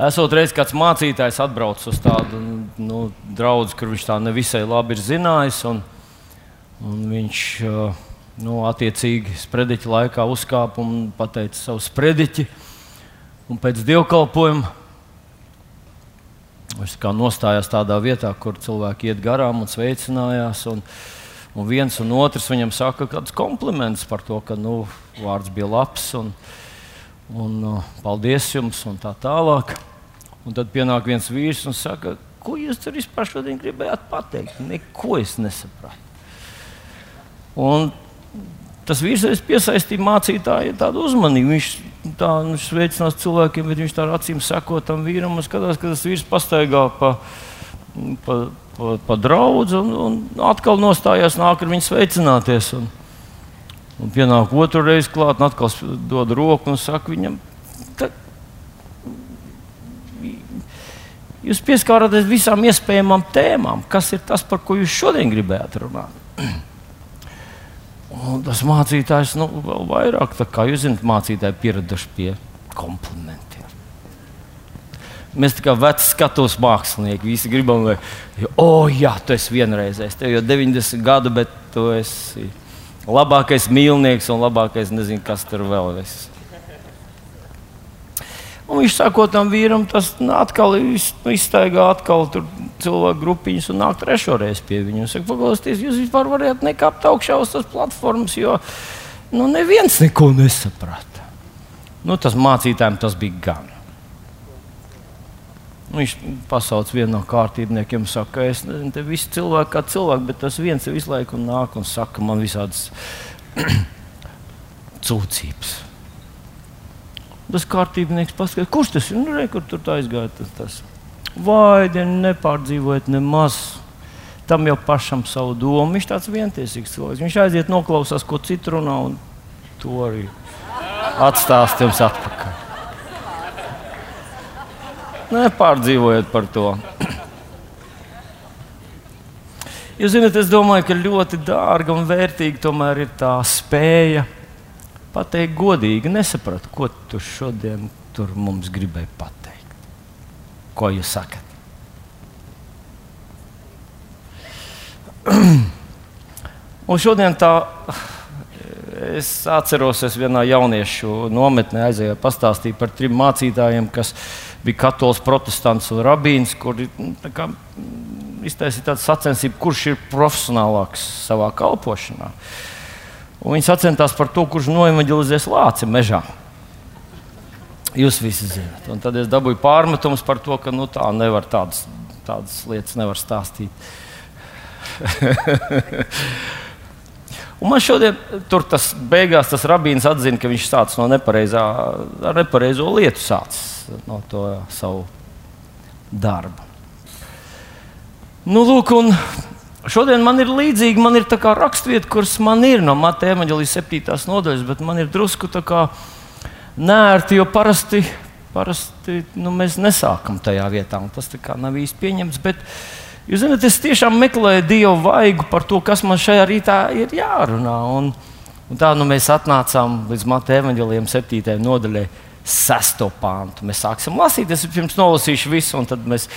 Esot reiz kāds mācītājs atbraucis uz tādu nu, draugu, kur viņš tā nevisai labi ir zinājis. Un, un viņš nu, attiecīgi sprediķa laikā uzkāpa un pateica savu sprediķi. Un pēc dievkalpojuma viņš nostājās tādā vietā, kur cilvēki iet garām un sveicinājās. Un, un viens un otrs viņam saka kādus komplimentus par to, ka nu, vārds bija labs un, un paldies jums un tā tālāk. Un tad pienāk viens vīrs un saka, ko jūs tur vispār šodien gribējāt pateikt? Neko es nesapratu. Un tas vīrs piesaistīja mācītāju tādu uzmanību. Viņš tā nu, sveicinās cilvēkiem, bet viņš tā acīm seko tam vīram un skatās, ka tas vīrs pastaigā pa, pa, pa, pa draugu un, un atkal nostājās, nāk ar viņu sveicināties. Un, un pienāk otru reizi klāt, un atkal dod roku un saka viņam, Jūs pieskārāties visām iespējamām tēmām, kas ir tas, par ko jūs šodien gribējāt runāt. Un tas mācītājs, nu, vēl vairāk, kā jūs zināt, mācītāji pieraduši pie komplimentiem. Mēs kā veci skatos mākslinieki, visi gribam, lai, oh, jā, tu esi vienreizējs, tev jau 90 gadu, bet tu esi labākais mīlnieks un labākais, nezinu, kas tur vēl ir. Un viņš saka, tam vīram, tas atkal iztaigā atkal cilvēku grupiņas un nāk trešo reizi pie viņa. Viņš saka, paklausieties, jūs vispār varat nekāpt augšā uz tās platformas, jo nu, neviens neko nesaprata. Nu, tas mācītājiem tas bija gan. Viņš pasauc vienu no kārtībniekiem, saka, es nezinu, te visi cilvēki kā cilvēki, bet tas viens visu laiku nāk un saka man visādas cūcības. Tas kārtībnieks paskatās, kurš tas ir. Nu, re, kur tur aizgāja tas. tas. Vai nepārdzīvojot nemaz. Tam jau pašam savu domu. Viņš tāds vientiesīgs cilvēks. Viņš aiziet, noklausās, ko citu runā, un to arī atstās jums atpakaļ. Nepārdzīvojiet par to. Jūs zināt, es domāju, ka ļoti dārga un vērtīga tomēr ir tā spēja pateikt godīgi, nesapratu, ko tu šodien tur mums gribēji pateikt. Ko jūs sakat? Un šodien tā, es atceros, es vienā jauniešu nometnē aizēju pastāstīt par trim mācītājiem, kas bija katolis, protestants un rabīns, kuri nu, iztaisīja tādu sacensību, kurš ir profesionālāks savā kalpošanā. Uh, Un viņi sacensties par to, kurš noevanģelizēs lāci mežā. Jūs visi zināt. Un tad es dabūju pārmetumus par to, ka nu, tā nevar tādas, tādas lietas nevar stāstīt. Man šodien tur tas beigās tas rabīns atzina, ka viņš sācis no nepareizā, nepareizo lietu sācis no to savu darbu. Nu, lūk, un Šodien man ir līdzīga, man ir raksturvieta, kuras man ir no Mateja evanģelijas 7. nodaļas, bet man ir drusku nērti, jo parasti, parasti nu, mēs nesākam tajā vietā. Tas nav īsti pieņemts. Bet, jūs zināt, es tiešām meklēju Dievu vaigu par to, kas man šajā rītā ir jārunā. Un, un tā nu, mēs atnācām līdz Mateja evanģelijam 7. nodaļai, 6. pāntu. Mēs sāksim lasīt, es pirms nolasīšu visu, un tad mēs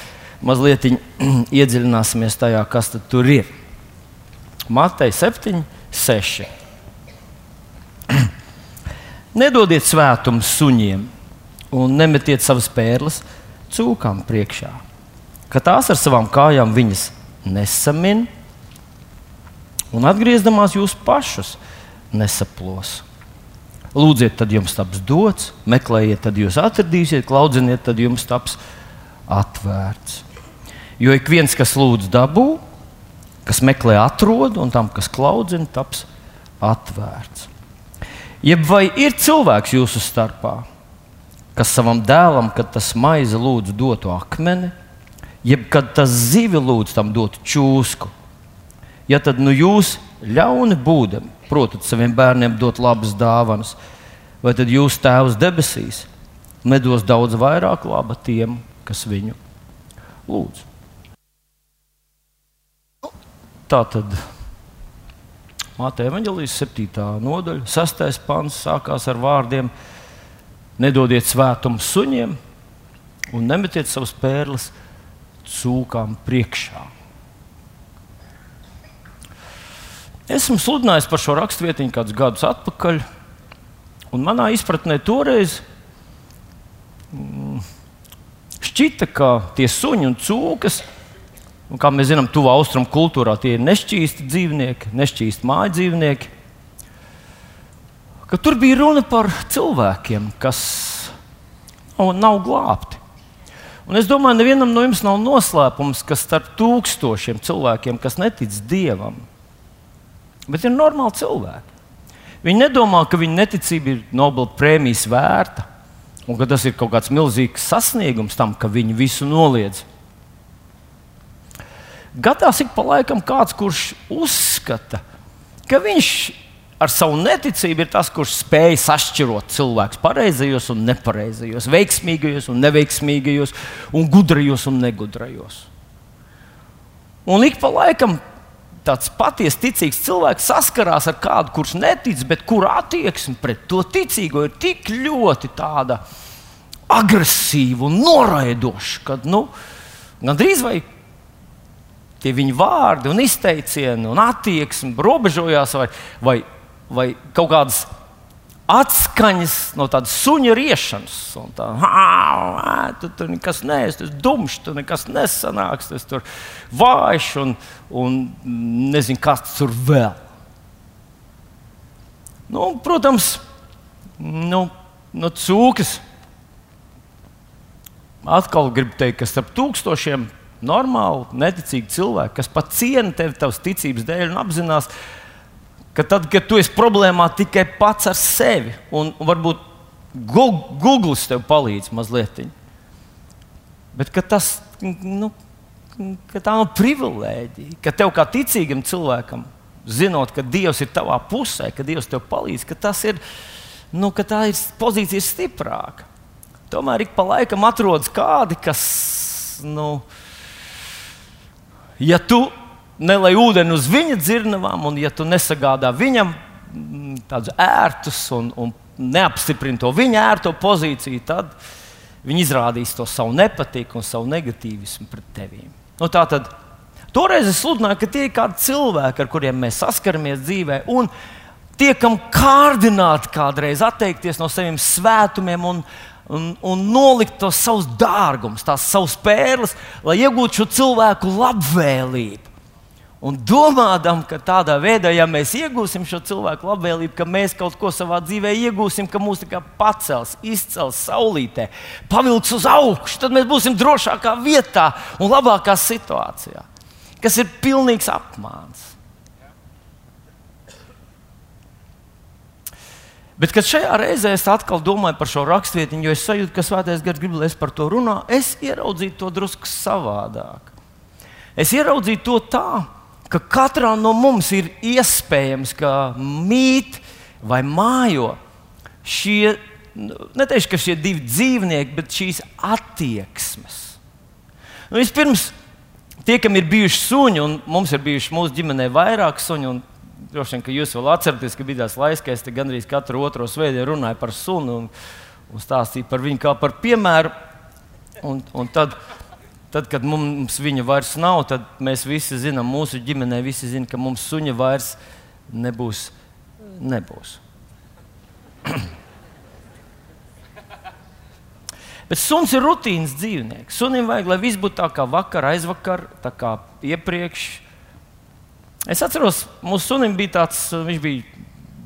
mazliet iedziļināsimies tajā, kas tur ir. Matei 7, 6. Nedodiet svētumu suņiem un nemetiet savas pērles cūkām priekšā, ka tās ar savām kājām viņas nesamin un atgriezdamās jūs pašus nesaplos. Lūdziet, tad jums taps dots, meklējiet, tad jūs atradīsiet, klaudziniet, tad jums taps atvērts. Jo ik viens, kas lūdz dabū, kas meklē, atrod, un tam, kas klaudzina, taps atvērts. Jeb vai ir cilvēks jūsu starpā, kas savam dēlam, kad tas maize lūdz dotu akmeni, jeb kad tas zivi lūdz tam dotu čūsku? Ja tad nu jūs ļauni būdami, protat saviem bērniem dot labas dāvanas, vai tad jūs tēvs debesīs nedos daudz vairāk laba tiem, kas viņu lūdz? Tā tad Māte Evanģelijas 7. nodaļa, 6. pants sākās ar vārdiem: Nedodiet svētumu suņiem un nemetiet savus pērles cūkām priekšā. Esmu sludinājis par šo raksturvietiņu kādus gadus atpakaļ, un manā izpratnē toreiz mm, šķita, ka tie suņi un cūkas, un, kā mēs zinām, tuvā austrumu kultūrā tie ir nešķīsti dzīvnieki, nešķīsti māju dzīvnieki. Tur bija runa par cilvēkiem, kas nav glābti. Un es domāju, nevienam no jums nav noslēpums, ka starp tūkstošiem cilvēkiem, kas netic dievam, bet ir normāli cilvēki. Viņi nedomā, ka viņu neticība ir Nobela prēmijas vērta un ka tas ir kaut kāds milzīgs sasniegums tam, ka viņi visu noliedz. Gadās ik pa laikam kāds, kurš uzskata, ka viņš ar savu neticību ir tas, kurš spēj sašķirot cilvēkus pareizajos un nepareizajos, veiksmīgajos un neveiksmīgajos, un gudrajos un negudrajos. Un ik pa laikam tāds patiesi ticīgs cilvēks saskarās ar kādu, kurš netic, bet kura attieksme pret to ticīgo ir tik ļoti agresīva un noraidoša, ka nu, gandrīz vai tie viņa vārdi un izteicieni un attieksme robežojās vai, vai, vai kaut kādas atskaņas no tādas suņa riešanas. Tā, tu tur nekas neesi, tas dumšs, tu nekas nesanāks, tas tur vājš un, un nezinu, kas tur vēl. Nu, protams, nu, nu, cūkas. Atkal gribu teikt, ka starp tūkstošiem normāli, neticīgi cilvēki, kas pat ciena tevi tavas ticības dēļ un apzinās, ka tad, kad tu esi problēmā tikai pats ar sevi, un varbūt Google tev palīdz mazliet, bet tas nu, tā nav privilēģija, ka tev kā ticīgam cilvēkam, zinot, ka Dievs ir tavā pusē, ka Dievs tev palīdz, ka, ir, nu, ka tā ir pozīcija stiprāka. Tomēr ik pa laikam atrodas kādi, kas, nu, ja tu nelai ūdeni uz viņa dzirnavām, un ja tu nesagādā viņam mm, tādus ērtus un, un neapstiprini to viņa ērto pozīciju, tad viņi izrādīs to savu nepatiku un savu negatīvismu pret tevi. Nu, tā tad toreiz es sludināju, ka tie ir kādi cilvēki, ar kuriem mēs saskaramies dzīvē. Tiekam kārdināti kādreiz atteikties no saviem svētumiem un, un, un nolikt tos savus dārgumus, tās savas pērles, lai iegūtu šo cilvēku labvēlību. Un domādam, ka tādā veidā, ja mēs iegūsim šo cilvēku labvēlību, ka mēs kaut ko savā dzīvē iegūsim, ka mūs pacels, izcels saulītē, pavilks uz augšu, tad mēs būsim drošākā vietā un labākā situācijā. Kas ir pilnīgs apmāns. Bet, kad šajā reizē es atkal domāju par šo rakstvietiņu, jo es sajūtu, ka Svētais Gars grib, lai es par to runāju, es ieraudzīju to drusku savādāk. Es ieraudzīju to tā, ka katrā no mums ir iespējams, ka mīt vai mājo šie, neteikšu, ka šie divi dzīvnieki, bet šīs attieksmes. Nu, vispirms, tie, kam ir bijuši suņi, un mums ir bijuši mūsu ģimenē vairāk suņu, un droši vien, ka jūs vēl atceraties, ka bija tāds laiks, kad es gandrīz katru otro svētdienu runāju par sunu un, un stāstīju par viņu kā par piemēru. Un, un tad, Tad, kad mums viņa vairs nav, tad mēs visi zinām, mūsu ģimenē visi zina, ka mums suņa vairs nebūs. nebūs. Bet suns ir rutīnas dzīvnieks. Sunim vajag, lai viss būtu tā kā vakar, aizvakar, tā kā iepriekš. Es atceros, mūsu sunim bija tāds, viņš bija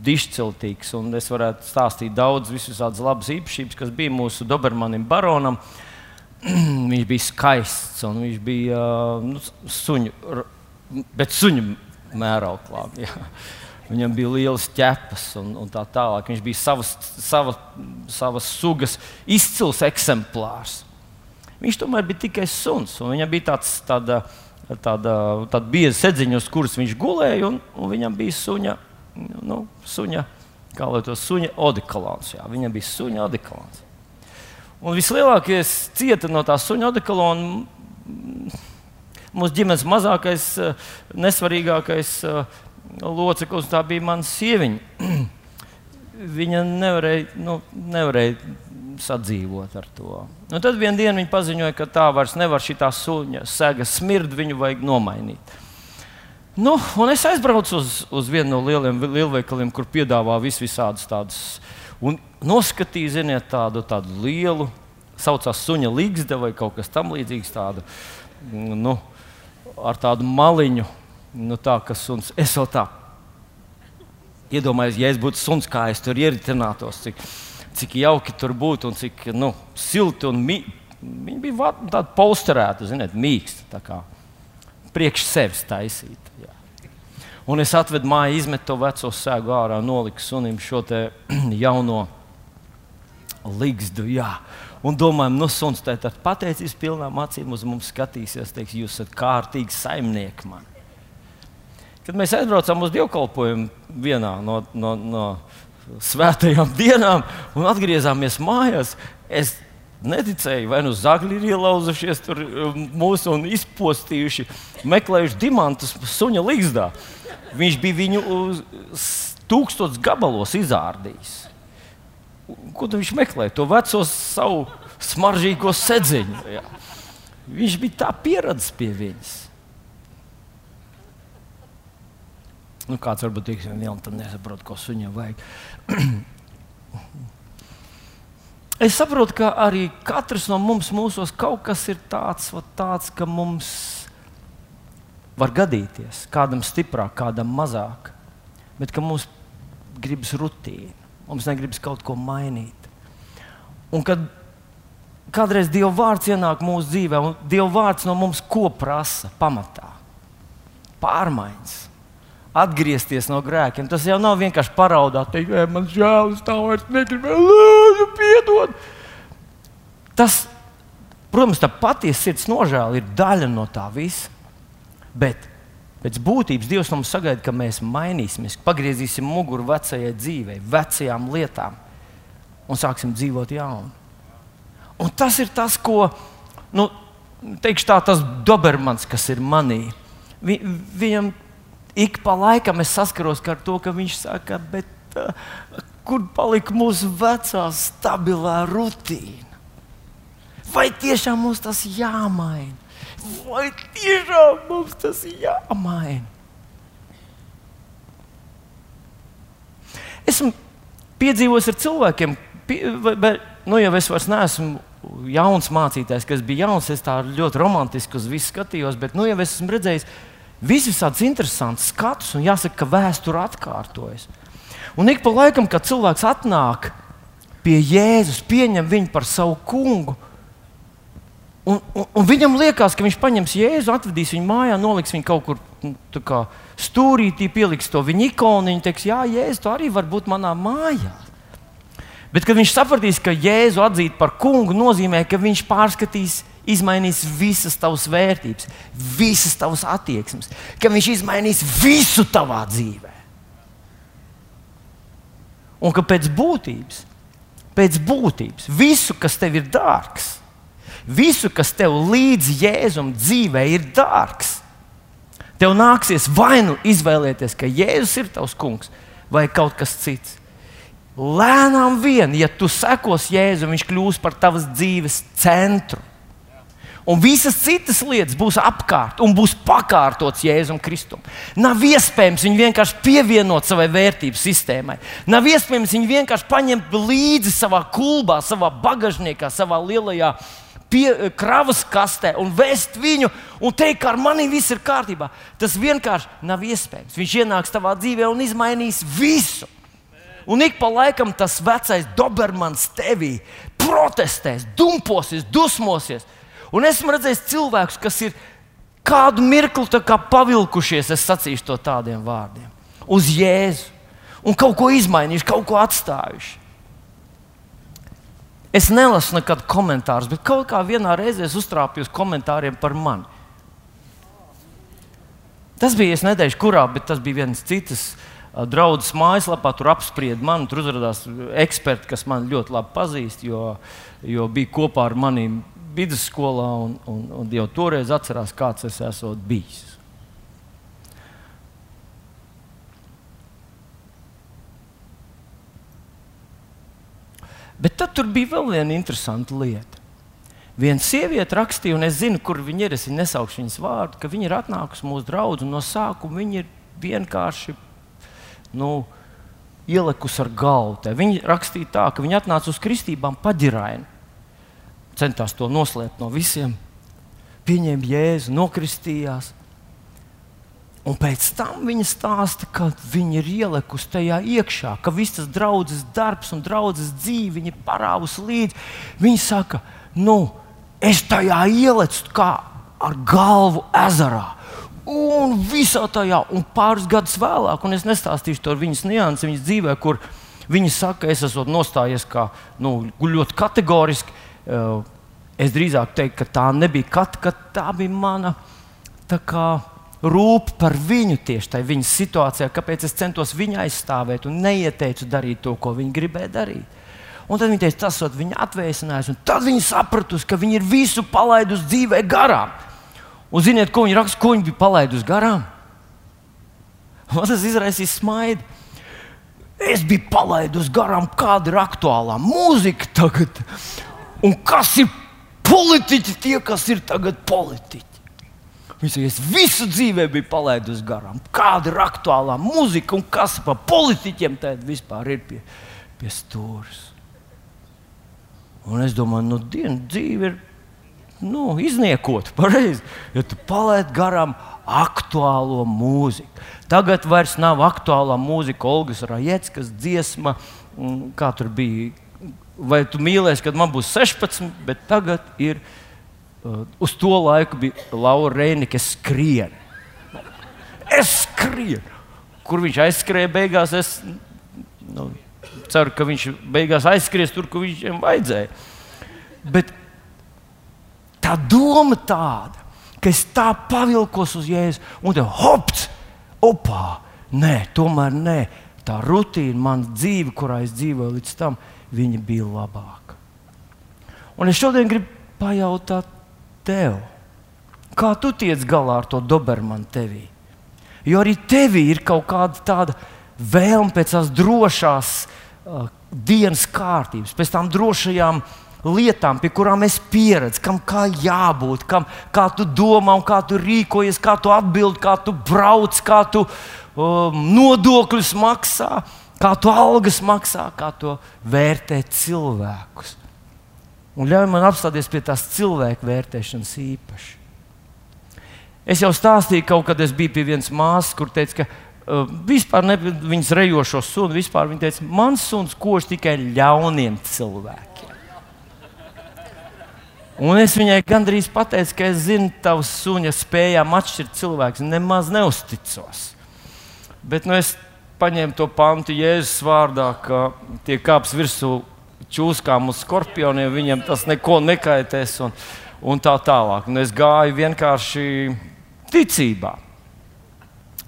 dišciltīgs, un es varētu stāstīt daudz visas labas īpašības, kas bija mūsu Dobermanim baronam. Uh, viņš bija skaists un viņš bija nu, suņu, bet suņu mērauklā. Jā. Viņam bija liels ķepas un, un tā tālāk. Viņš bija savas, sava, savas sugas izcils eksemplārs. Viņš tomēr bija tikai suns. Viņam bija tāds, tāda, tāda, tāda bieza sedziņa, uz kuras viņš gulēja, un, un viņam bija suņa, nu, suņa, kā lai to suņa odikolons. Jā. Viņam bija suņa odikolons. Un vislielākais cieta no tā suņa odekolona. Mūsu ģimenes mazākais, eh, nesvarīgākais eh, loceklis bija mana sieviņa. Viņa nevarēja, nu, nevarēja sadzīvot ar to. Un tad vienā dienā viņi paziņoja, ka tā vairs nevar šī suņa sēga smird, viņu vajag nomainīt. Nu, un es aizbraucu uz, uz vienu no lieliem lielveikaliem, kur piedāvā vis visādas tādas. Un noskatīju, ziniet, tādu, tādu lielu, saucās suņa līgzde vai kaut kas tamlīdzīgs, tādu, nu, ar tādu maliņu. Nu, tā, suns, es vēl tā iedomājos, ja es būtu suns, kā es tur ieritinātos. Cik, cik jauki tur būtu un cik nu, silti un mīļi. Viņi bija tādi polsterēti, ziniet, mīksti. Priekš sevis taisīt. Jā. Un es atvedu māju, izmetu to veco sēgu ārā, noliku sunim šo jauno ligzdu. Jā. Un domājam, nu, suns tā tad pateicības pilnām acīm uz mums skatīsies, teiks, jūs esat kārtīgi saimnieki man. Kad mēs aizbraucām uz dievkalpojumu vienā no, no, no svētajām dienām un atgriezāmies mājās. Es neticēju, vai nu zagļi ir ielauzušies tur um, mūsu un izpostījuši, meklējuši diamantus suņa līgzdā. Viņš bija viņu tūkstotis gabalos izārdījis. Ko viņš meklēja? To veco savu smaržīgo sedziņu. Jā. Viņš bija tā pieredzējis pie viņas. Nu, kāds varbūt teiks, ka tam nesaprot, ko suņam vajag. es saprotu, ka arī katrs no mums mūsos kaut kas ir tāds, tāds ka mums var gadīties. Kādam stiprāk, kādam mazāk. Bet mums gribas rutīnu, mums negribas kaut ko mainīt. Un kad kādreiz Dieva vārds ienāk mūsu dzīvē, un Dieva vārds no mums ko prasa pamatā? Pārmaiņas atgriezties no grēkiem. Tas jau nav vienkārši paraudāt, teikt, man žēl, es tā vairs negribu, lūdzu, piedod. Tas, protams, tā patiesa sirds nožēla ir daļa no tā visa. Bet pēc būtības Dievs mums sagaida, ka mēs mainīsimies, pagriezīsim muguru vecajai dzīvei, vecajām lietām un sāksim dzīvot jaunu. Un tas ir tas, ko, nu, teikšu tā, tas Dobermans, kas ir manī. Vi, viņam ik pa laikam es saskaros ar to, ka viņš saka, bet uh, kur palika mūsu vecā stabilā rutīna? Vai tiešām mums tas jāmaina? Vai tiešām mums tas jāmaina? Esmu piedzīvojis ar cilvēkiem, pie, vai, nu jau es vairs neesmu jauns mācītājs, kas bija jauns. Es tā ļoti romantiski uz visu skatījos, bet nu jau es esmu redzējis, ka visādus interesantus skatus, un jāsaka, ka vēsture atkārtojas. Un ik pa laikam, kad cilvēks atnāk pie Jēzus, pieņem viņu par savu kungu, un, un, un viņam liekas, ka viņš paņems Jēzu, atvedīs viņu mājā, noliks viņu kaut kur nu, kā, stūrītī, pieliks to viņa ikonu, un viņš teiks, Jā, Jēzus, tu arī vari būt manā mājā. Bet, kad viņš sapratīs, ka Jēzu atzīt par kungu, nozīmē, ka viņš pārskatīs izmainīs visas tavas vērtības, visas tavas attieksmes, ka viņš izmainīs visu tavā dzīvē. Un ka pēc būtības, pēc būtības, visu, kas tev ir dārgs, visu, kas tev līdz jēzum dzīvē ir dārgs, tev nāksies vai nu izvēlēties, ka Jēzus ir tavs kungs vai kaut kas cits. Lēnām vien, ja tu sekos Jēzum, viņš kļūs par tavas dzīves centru un visas citas lietas būs apkārt un būs pakārtots Jēzum Kristum. Nav iespējams viņu vienkārši pievienot savai vērtību sistēmai. Nav iespējams viņu vienkārši paņemt līdzi savā kulbā, savā bagāžniekā, savā lielajā pie, kravas kastē un vest viņu un teikt, ka ar mani viss ir kārtībā. Tas vienkārši nav iespējams. Viņš ienāks tavā dzīvē un izmainīs visu. Un ik pa laikam tas vecais Dobermans tevī protestēs, dumposies, dusmosies. Un esmu redzējis cilvēkus, kas ir kādu mirkli kā pavilkušies, es sacīšu to tādiem vārdiem, uz Jēzu un kaut ko izmainījuši, kaut ko atstājuši. Es nelasu nekad komentārus, bet kaut kā vienā reizē uztrāpījos komentāriem par mani. Tas bija nedēļas kurā, bet tas bija viens cits. Draudzes mājaslapā tur apsprieda mani. Tur uzrādījās eksperti, kas man ļoti labi pazīst, jo, jo bija kopā ar maniem vidusskolā un, un, un jau toreiz atcerās, kāds es esmu bijis. Bet tad bija vēl viena interesanta lieta. Viena sieviete rakstīja, un es zinu, kur viņa ir. Es nesaukšu viņas vārdu, ka viņa ir atnākusi mūsu draugu, no sākuma viņa ir vienkārši nu, ielikusi ar galvu. Viņa rakstīja tā, ka viņa atnāca uz kristībām paģiraini. Centās to noslēpt no visiem, pieņēma jēzu, nokristījās. Un pēc tam viņa stāsta, ka viņa ir ielikusi tajā iekšā, ka viss tas draudzes darbs un draudzes dzīve viņa parāvusi līdzi. Viņa saka, nu, es tajā ielicu kā ar galvu ezerā. Un visā tajā, un pāris gadus vēlāk, un es nestāstīšu to viņas nianses viņas dzīvē, kur viņa saka, es esmu nostājies kā nu, ļoti kategoriski. Eh, es drīzāk teiktu, ka tā nebija katra, ka tā bija mana. Tā kā, rūp par viņu tieši tajā viņas situācijā, kāpēc es centos viņu aizstāvēt un neieteicu darīt to, ko viņa gribēja darīt. Un tad viņa teica, tas ir viņa atvēsinājums, un tad viņa sapratusi, ka viņa ir visu palaidusi dzīvē garām. Un ziniet, ko viņa raksta, ko viņa bija palaidusi garām? Man tas izraisīja smaidu. Es biju palaidusi garām, kāda ir aktuālā mūzika tagad, un kas ir politiķi, tie, kas ir tagad politiķi. Saka, es visu dzīvē biju palaidis garām. Kāda ir aktuālā mūzika un kas par politiķiem tādā vispār ir pie, pie stūres. Un es domāju, nu, dienu dzīve ir nu, izniekota pareizi, ja tu palaidi garām aktuālo mūziku. Tagad vairs nav aktuālā mūzika, Olgas Rajeckas dziesma, kā tur bija. Vai tu mīlēsi, kad man būs 16, bet tagad ir Uh, uz to laiku bija Laura Reina, kas skrien. Es skrienu. Kur viņš aizskrēja beigās? Es nu, ceru, ka viņš beigās aizskries tur, kur viņam vajadzēja. Bet tā doma tāda, ka es tā pavilkos uz jēzu un te hops, opā, nē, tomēr nē. Tā rutīna, mana dzīve, kurā es dzīvoju līdz tam, viņa bija labāka. Un es šodien gribu pajautāt tev. Kā tu tiec galā ar to Dobermanu tevī? Jo arī tevī ir kaut kāda tāda vēlme pēc tās drošās uh, dienas kārtības, pēc tām drošajām lietām, pie kurām es pieredzu, kam kā jābūt, kam, kā tu domā, kā tu rīkojies, kā tu atbildi, kā tu brauc, kā tu um, nodokļus maksā, kā tu algas maksā, kā tu vērtē cilvēkus un ļauj man apstāties pie tās cilvēku vērtēšanas īpaši. Es jau stāstīju, kaut kad es biju pie vienas māsas, kur teica, ka uh, vispār ne viņas rejošo sunu, vispār viņa teica, mans suns kož tikai ļauniem cilvēkiem. Un es viņai gandrīz pateicu, ka es zinu tavas suņa spējām atšķirt cilvēkus, nemaz neusticos. Bet nu, es paņēmu to pantu Jēzus vārdā, ka tie kāps virsū čūskām uz skorpioniem, viņiem tas neko nekaitēs un, un tā tālāk. Un es gāju vienkārši ticībā,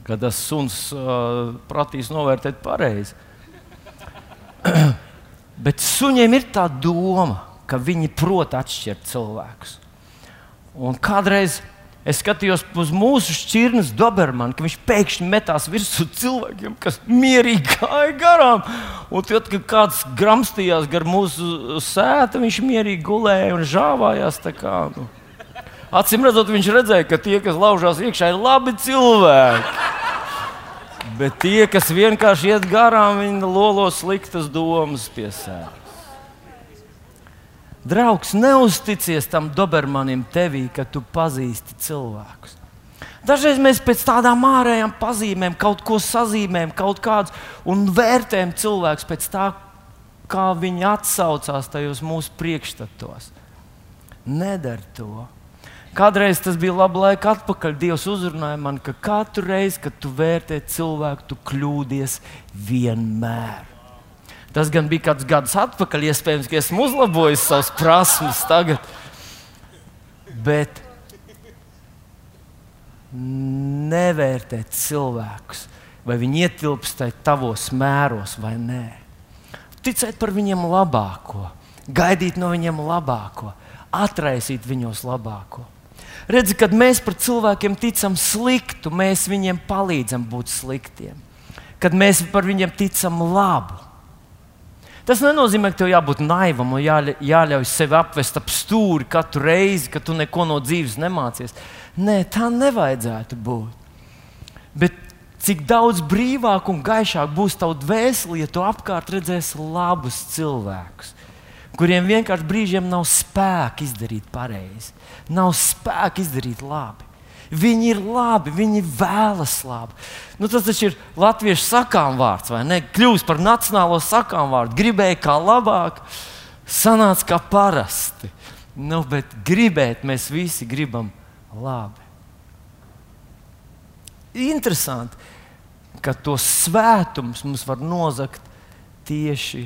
ka tas suns uh, prasīs novērtēt pareizi. Bet suņiem ir tā doma, ka viņi prot atšķirt cilvēkus. Un kādreiz Es skatījos uz mūsu šķirnes Dobermanu, ka viņš pēkšņi metās virsū cilvēkiem, kas mierīgi gāja garām. Un tad, kad kāds gramstījās gar mūsu sēta, viņš mierīgi gulēja un žāvājās. Kā, nu. Acīm redzot, viņš redzēja, ka tie, kas laužās iekšā, ir labi cilvēki. Bet tie, kas vienkārši iet garām, viņi lolo sliktas domas pie sēdes. Draugs, neusticies tam Dobermanim tevī, ka tu pazīsti cilvēkus. Dažreiz mēs pēc tādām ārējām pazīmēm kaut ko sazīmējam, kaut kādus un vērtējam cilvēkus pēc tā, kā viņi atsaucās tajos mūsu priekšstatos. Nedara to. Kādreiz tas bija labi laika atpakaļ. Dievs uzrunāja man, ka katru reizi, kad tu vērtē cilvēku, tu kļūdies vienmēr. Tas gan bija kāds gads atpakaļ, iespējams, ka esmu uzlabojis savas prasmes tagad. Bet nevērtēt cilvēkus, vai viņi ietilpst tavos mēros vai nē. Ticēt par viņiem labāko, gaidīt no viņiem labāko, atraisīt viņos labāko. Redzi, kad mēs par cilvēkiem ticam sliktu, mēs viņiem palīdzam būt sliktiem. Kad mēs par viņiem ticam labu, Tas nenozīmē, ka tev jābūt naivam un jāļa, jāļauj sevi apvest ap stūri katru reizi, kad tu neko no dzīves nemācies. Nē, tā nevajadzētu būt. Bet cik daudz brīvāk un gaišāk būs tavs dvēseli, ja tu apkārt redzēsi labus cilvēkus, kuriem vienkārši brīžiem nav spēka izdarīt pareizi, nav spēka izdarīt labi. Viņi ir labi, viņi vēlas labi. Nu, tas taču ir latviešu sakām vārds, vai ne? Kļūst par nacionālo sakām vārdu. Gribēja kā labāk, sanāca kā parasti. Nu, bet gribēt mēs visi gribam labi. Interesanti, ka to svētums mums var nozagt tieši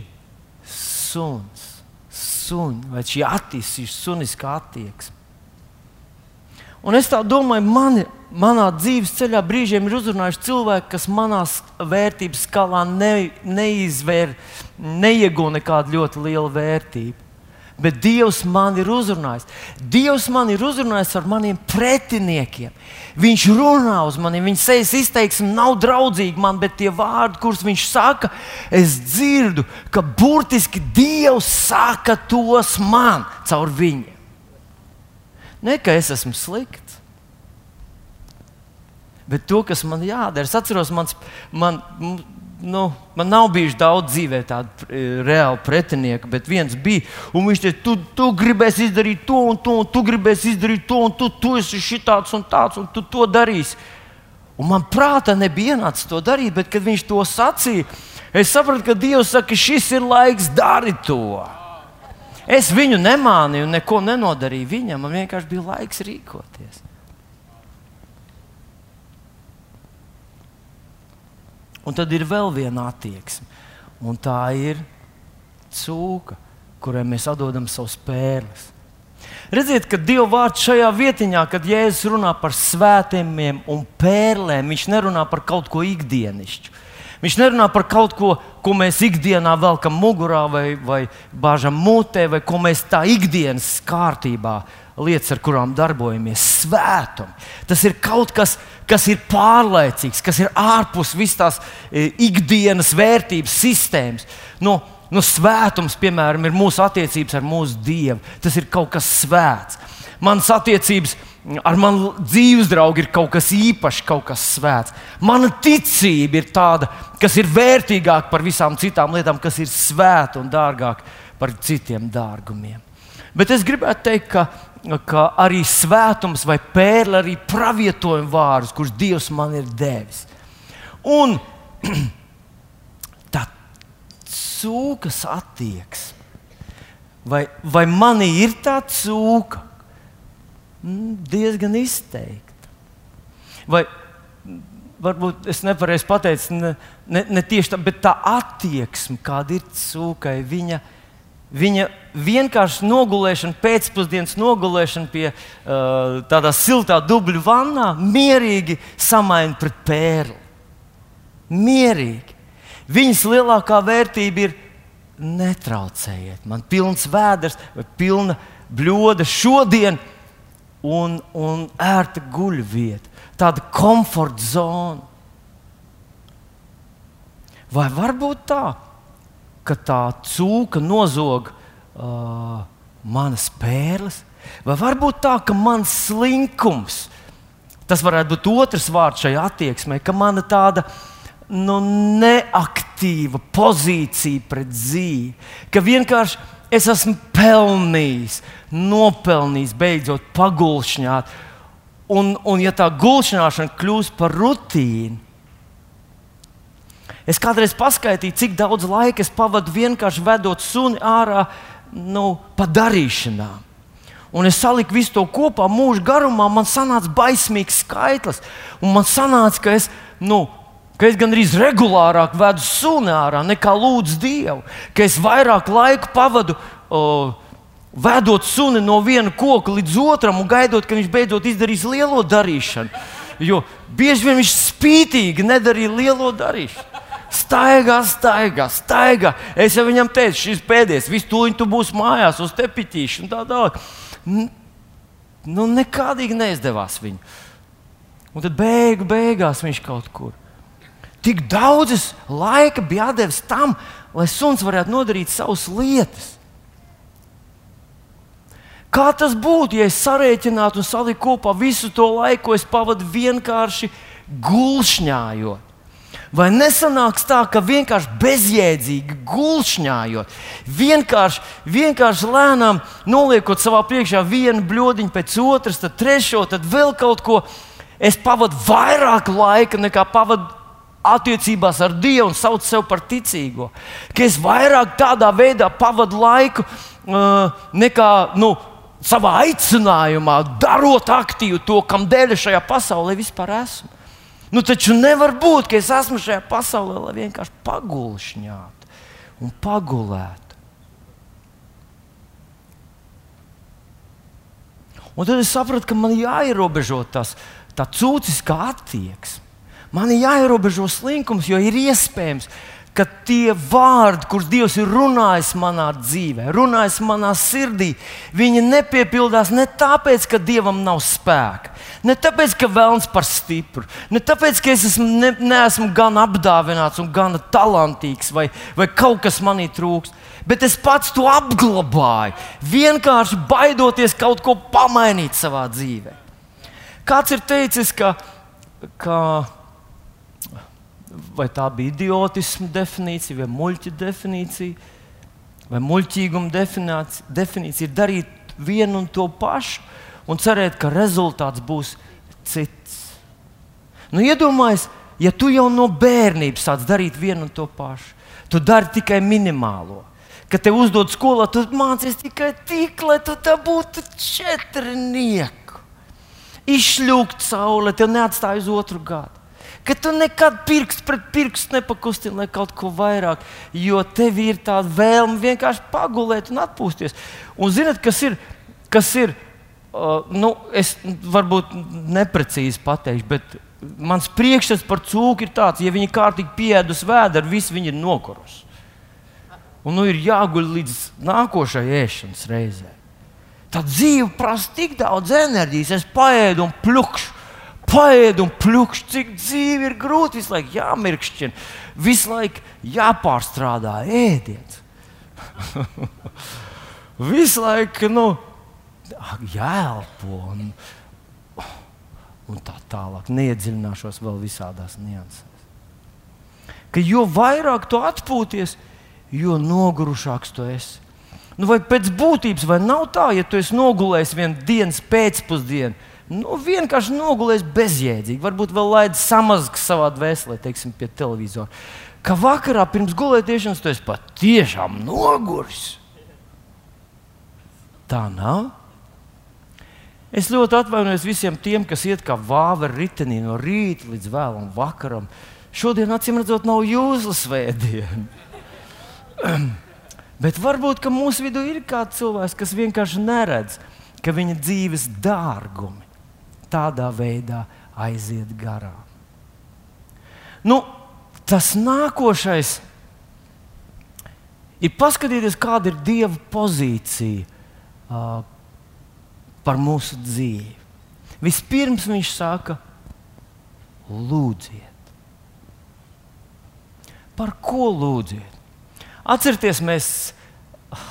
suns. Sun, vai šī attīstīšanās, suniskā attieksme. Un es domāju, mani, manā dzīves ceļā brīžiem ir uzrunājuši cilvēki, kas manā vērtības skalā ne, neizvēr, neiegūta nekādu ļoti lielu vērtību. Bet Dievs man ir uzrunājis. Dievs man ir uzrunājis ar maniem pretiniekiem. Viņš runā uz mani, viņa sejas izteiksme nav draudzīga man, bet tie vārdi, kurus viņš saka, es dzirdu, ka burtiski Dievs saka tos man caur viņu. Ne ka es esmu slikts, bet to, kas man jādara. Es atceros, mans, man, nu, man nav bijuši daudz dzīvē tādu e, reālu pretinieku, bet viens bija. Viņš teica, tu, tu gribēsi izdarīt to un to, un tu gribēsi izdarīt to, un tu, tu esi šitāds un tāds, un tu to darīsi. Un man prātā nebija ienācis to darīt, bet kad viņš to sacīja, es sapratu, ka Dievs saka, šis ir laiks darīt to. Es viņu nemānīju, neko nenodarīju viņam. Man vienkārši bija laiks rīkoties. Un tad ir vēl viena attieksme, un tā ir cūka, kurai mēs atdodam savus pērles. Redziet, ka Dieva vārds šajā vietiņā, kad Jēzus runā par svētījumiem un pērlēm, viņš nerunā par kaut ko ikdienišķu. Viņš nerunā par kaut ko, ko mēs ikdienā velkam mugurā vai, vai bāžam mutē, vai ko mēs tā ikdienas kārtībā lietas, ar kurām darbojamies. Svētumi. Tas ir kaut kas, kas ir pārlaicīgs, kas ir ārpus visas tās e, ikdienas vērtības sistēmas. No, no svētums, piemēram, ir mūsu attiecības ar mūsu Dievu. Tas ir kaut kas svēts. Manas attiecības ir ar manu dzīves draugu ir kaut kas īpašs, kaut kas svēts. Mana ticība ir tāda, kas ir vērtīgāka par visām citām lietām, kas ir svēta un dārgāka par citiem dārgumiem. Bet es gribētu teikt, ka, ka arī svētums vai pērle, arī pravietojuma vārdus, kurus Dievs man ir devis. Un tā cūkas attieksme, vai, vai manī ir tā cūka? Mm, diezgan izteikta. Vai varbūt es nepareizi pateicu, ne, ne, ne tieši tā, bet tā attieksme, kāda ir cūkai, viņa, viņa vienkārši nogulēšana, pēcpusdienas nogulēšana pie uh, tādā siltā dubļu vannā, mierīgi samaina pret pērli. Mierīgi. Viņas lielākā vērtība ir netraucējiet. Man pilns vēders vai pilna bļoda šodien un, un ērta guļvieta, tāda komforta zona. Vai var būt tā, ka tā cūka nozog uh, manas pērles, vai var būt tā, ka mans slinkums, tas varētu būt otrs vārds šai attieksmei, ka mana tāda nu, neaktīva pozīcija pret dzīvi, ka vienkārši es esmu pelnījis, nopelnījis, beidzot pagulšņāt. Un, un ja tā gulšņāšana kļūst par rutīnu, es kādreiz paskaitīju, cik daudz laika es pavadu vienkārši vedot suni ārā nu, pa darīšanām. Un es saliku visu to kopā mūža garumā, man sanāca baismīgs skaitlis. Un man sanāca, ka es nu, ka es gandrīz regulārāk vedu suni ārā nekā lūdzu Dievu, ka es vairāk laika pavadu. O, Vedot suni no viena koka līdz otram un gaidot, ka viņš beidzot izdarīs lielo darīšanu. Jo bieži vien viņš spītīgi nedarīja lielo darīšanu. Staigā, staigā, staigā. Es jau viņam teicu, šis pēdējais, visu to tu būsi mājās uz tepitīšu un tā tālāk. Nu, nekādīgi neizdevās viņu. Un tad beigu, beigās viņš kaut kur tik daudzas laika bija devis tam, lai suns varētu nodarīt savas lietas. Kā tas būtu, ja es sarēķinātu un saliku kopā visu to laiku, ko es pavadu vienkārši gulšņājot? Vai nesanāks tā, ka vienkārši bezjēdzīgi gulšņājot, vienkārši, vienkārši lēnām noliekot savā priekšā vienu bludiņu pēc otras, tad trešo, tad vēl kaut ko, es pavadu vairāk laika nekā pavadu attiecībās ar Dievu un sauc sevi par ticīgo. Ka es vairāk tādā veidā pavadu laiku uh, nekā nu, savā aicinājumā, darot aktīvi to, kam dēļ šajā pasaulē vispār esmu. Nu, taču nevar būt, ka es esmu šajā pasaulē, lai vienkārši pagulšņātu un pagulētu. Un tad es sapratu, ka man jāierobežo tas, tā cūciskā attieksme. Man ir jāierobežo slinkums, jo ir iespējams, ka tie vārdi, kurus Dievs ir runājis manā dzīvē, runājis manā sirdī, viņi nepiepildās ne tāpēc, ka Dievam nav spēka, ne tāpēc, ka vēlams par stipru, ne tāpēc, ka es esmu, ne, neesmu gan apdāvināts un gan talantīgs, vai, vai kaut kas manī trūks. Bet es pats to apglabāju, vienkārši baidoties kaut ko pamainīt savā dzīvē. Kāds ir teicis, ka, ka vai tā bija idiotisma definīcija, vai muļķa definīcija, vai muļķīguma definīcija, ir darīt vienu un to pašu un cerēt, ka rezultāts būs cits. Nu, Iedomājieties, ja tu jau no bērnības sāc darīt vienu un to pašu, tu dari tikai minimālo. Kad te uzdod skolā, tu mācies tikai tik, lai tu būtu četrnieku. Izšļūkt saule, tev neatstāj uz otru gadu ka tu nekad pirksts pret pirkstu nepakustini, lai kaut ko vairāk, jo tev ir tāda vēlme vienkārši pagulēt un atpūsties. Un zinot, kas ir, kas ir uh, nu, es varbūt neprecīzi pateikšu, bet mans priekšstats par cūku ir tāds, ja viņi kārtīgi pieēdus vēdru, viss viņi ir nokurusi. Un nu ir jāguļ līdz nākošajai ēšanas reizei. Tā dzīve prasa tik daudz enerģijas, es paēdu un plukšu paēd un plūkšķi, cik dzīve ir grūti. Visu laiku jāmirkšķina, visu laiku jāpārstrādā ēdiens. visu laiku nu, jāelpo un, un tā tālāk. Neiedziļināšos vēl visādās niansēs. Ka jo vairāk tu atpūties, jo nogurušāks tu esi. Nu, vai pēc būtības, vai nav tā, ja tu esi nogulējis vienu dienas pēcpusdienu, nu, vienkārši nogulējis bezjēdzīgi. Varbūt vēl laid samazgas savā dvēselē, teiksim, pie televizora. Ka vakarā pirms gulētiešanas tu esi patiešām noguris. Tā nav. Es ļoti atvainojos visiem tiem, kas iet kā vāveri ritenī no rīta līdz vēlam vakaram. Šodien, acīm redzot, nav jūsu svētdiena. Bet varbūt mūsu vidū ir kāds cilvēks, kas vienkārši neredz, ka viņa dzīves dārgumi tādā veidā aiziet garām. Nu, tas nākošais ir paskatīties, kāda ir Dieva pozīcija uh, par mūsu dzīvi. Vispirms viņš saka, lūdziet. Par ko lūdziet? Atcerieties, mēs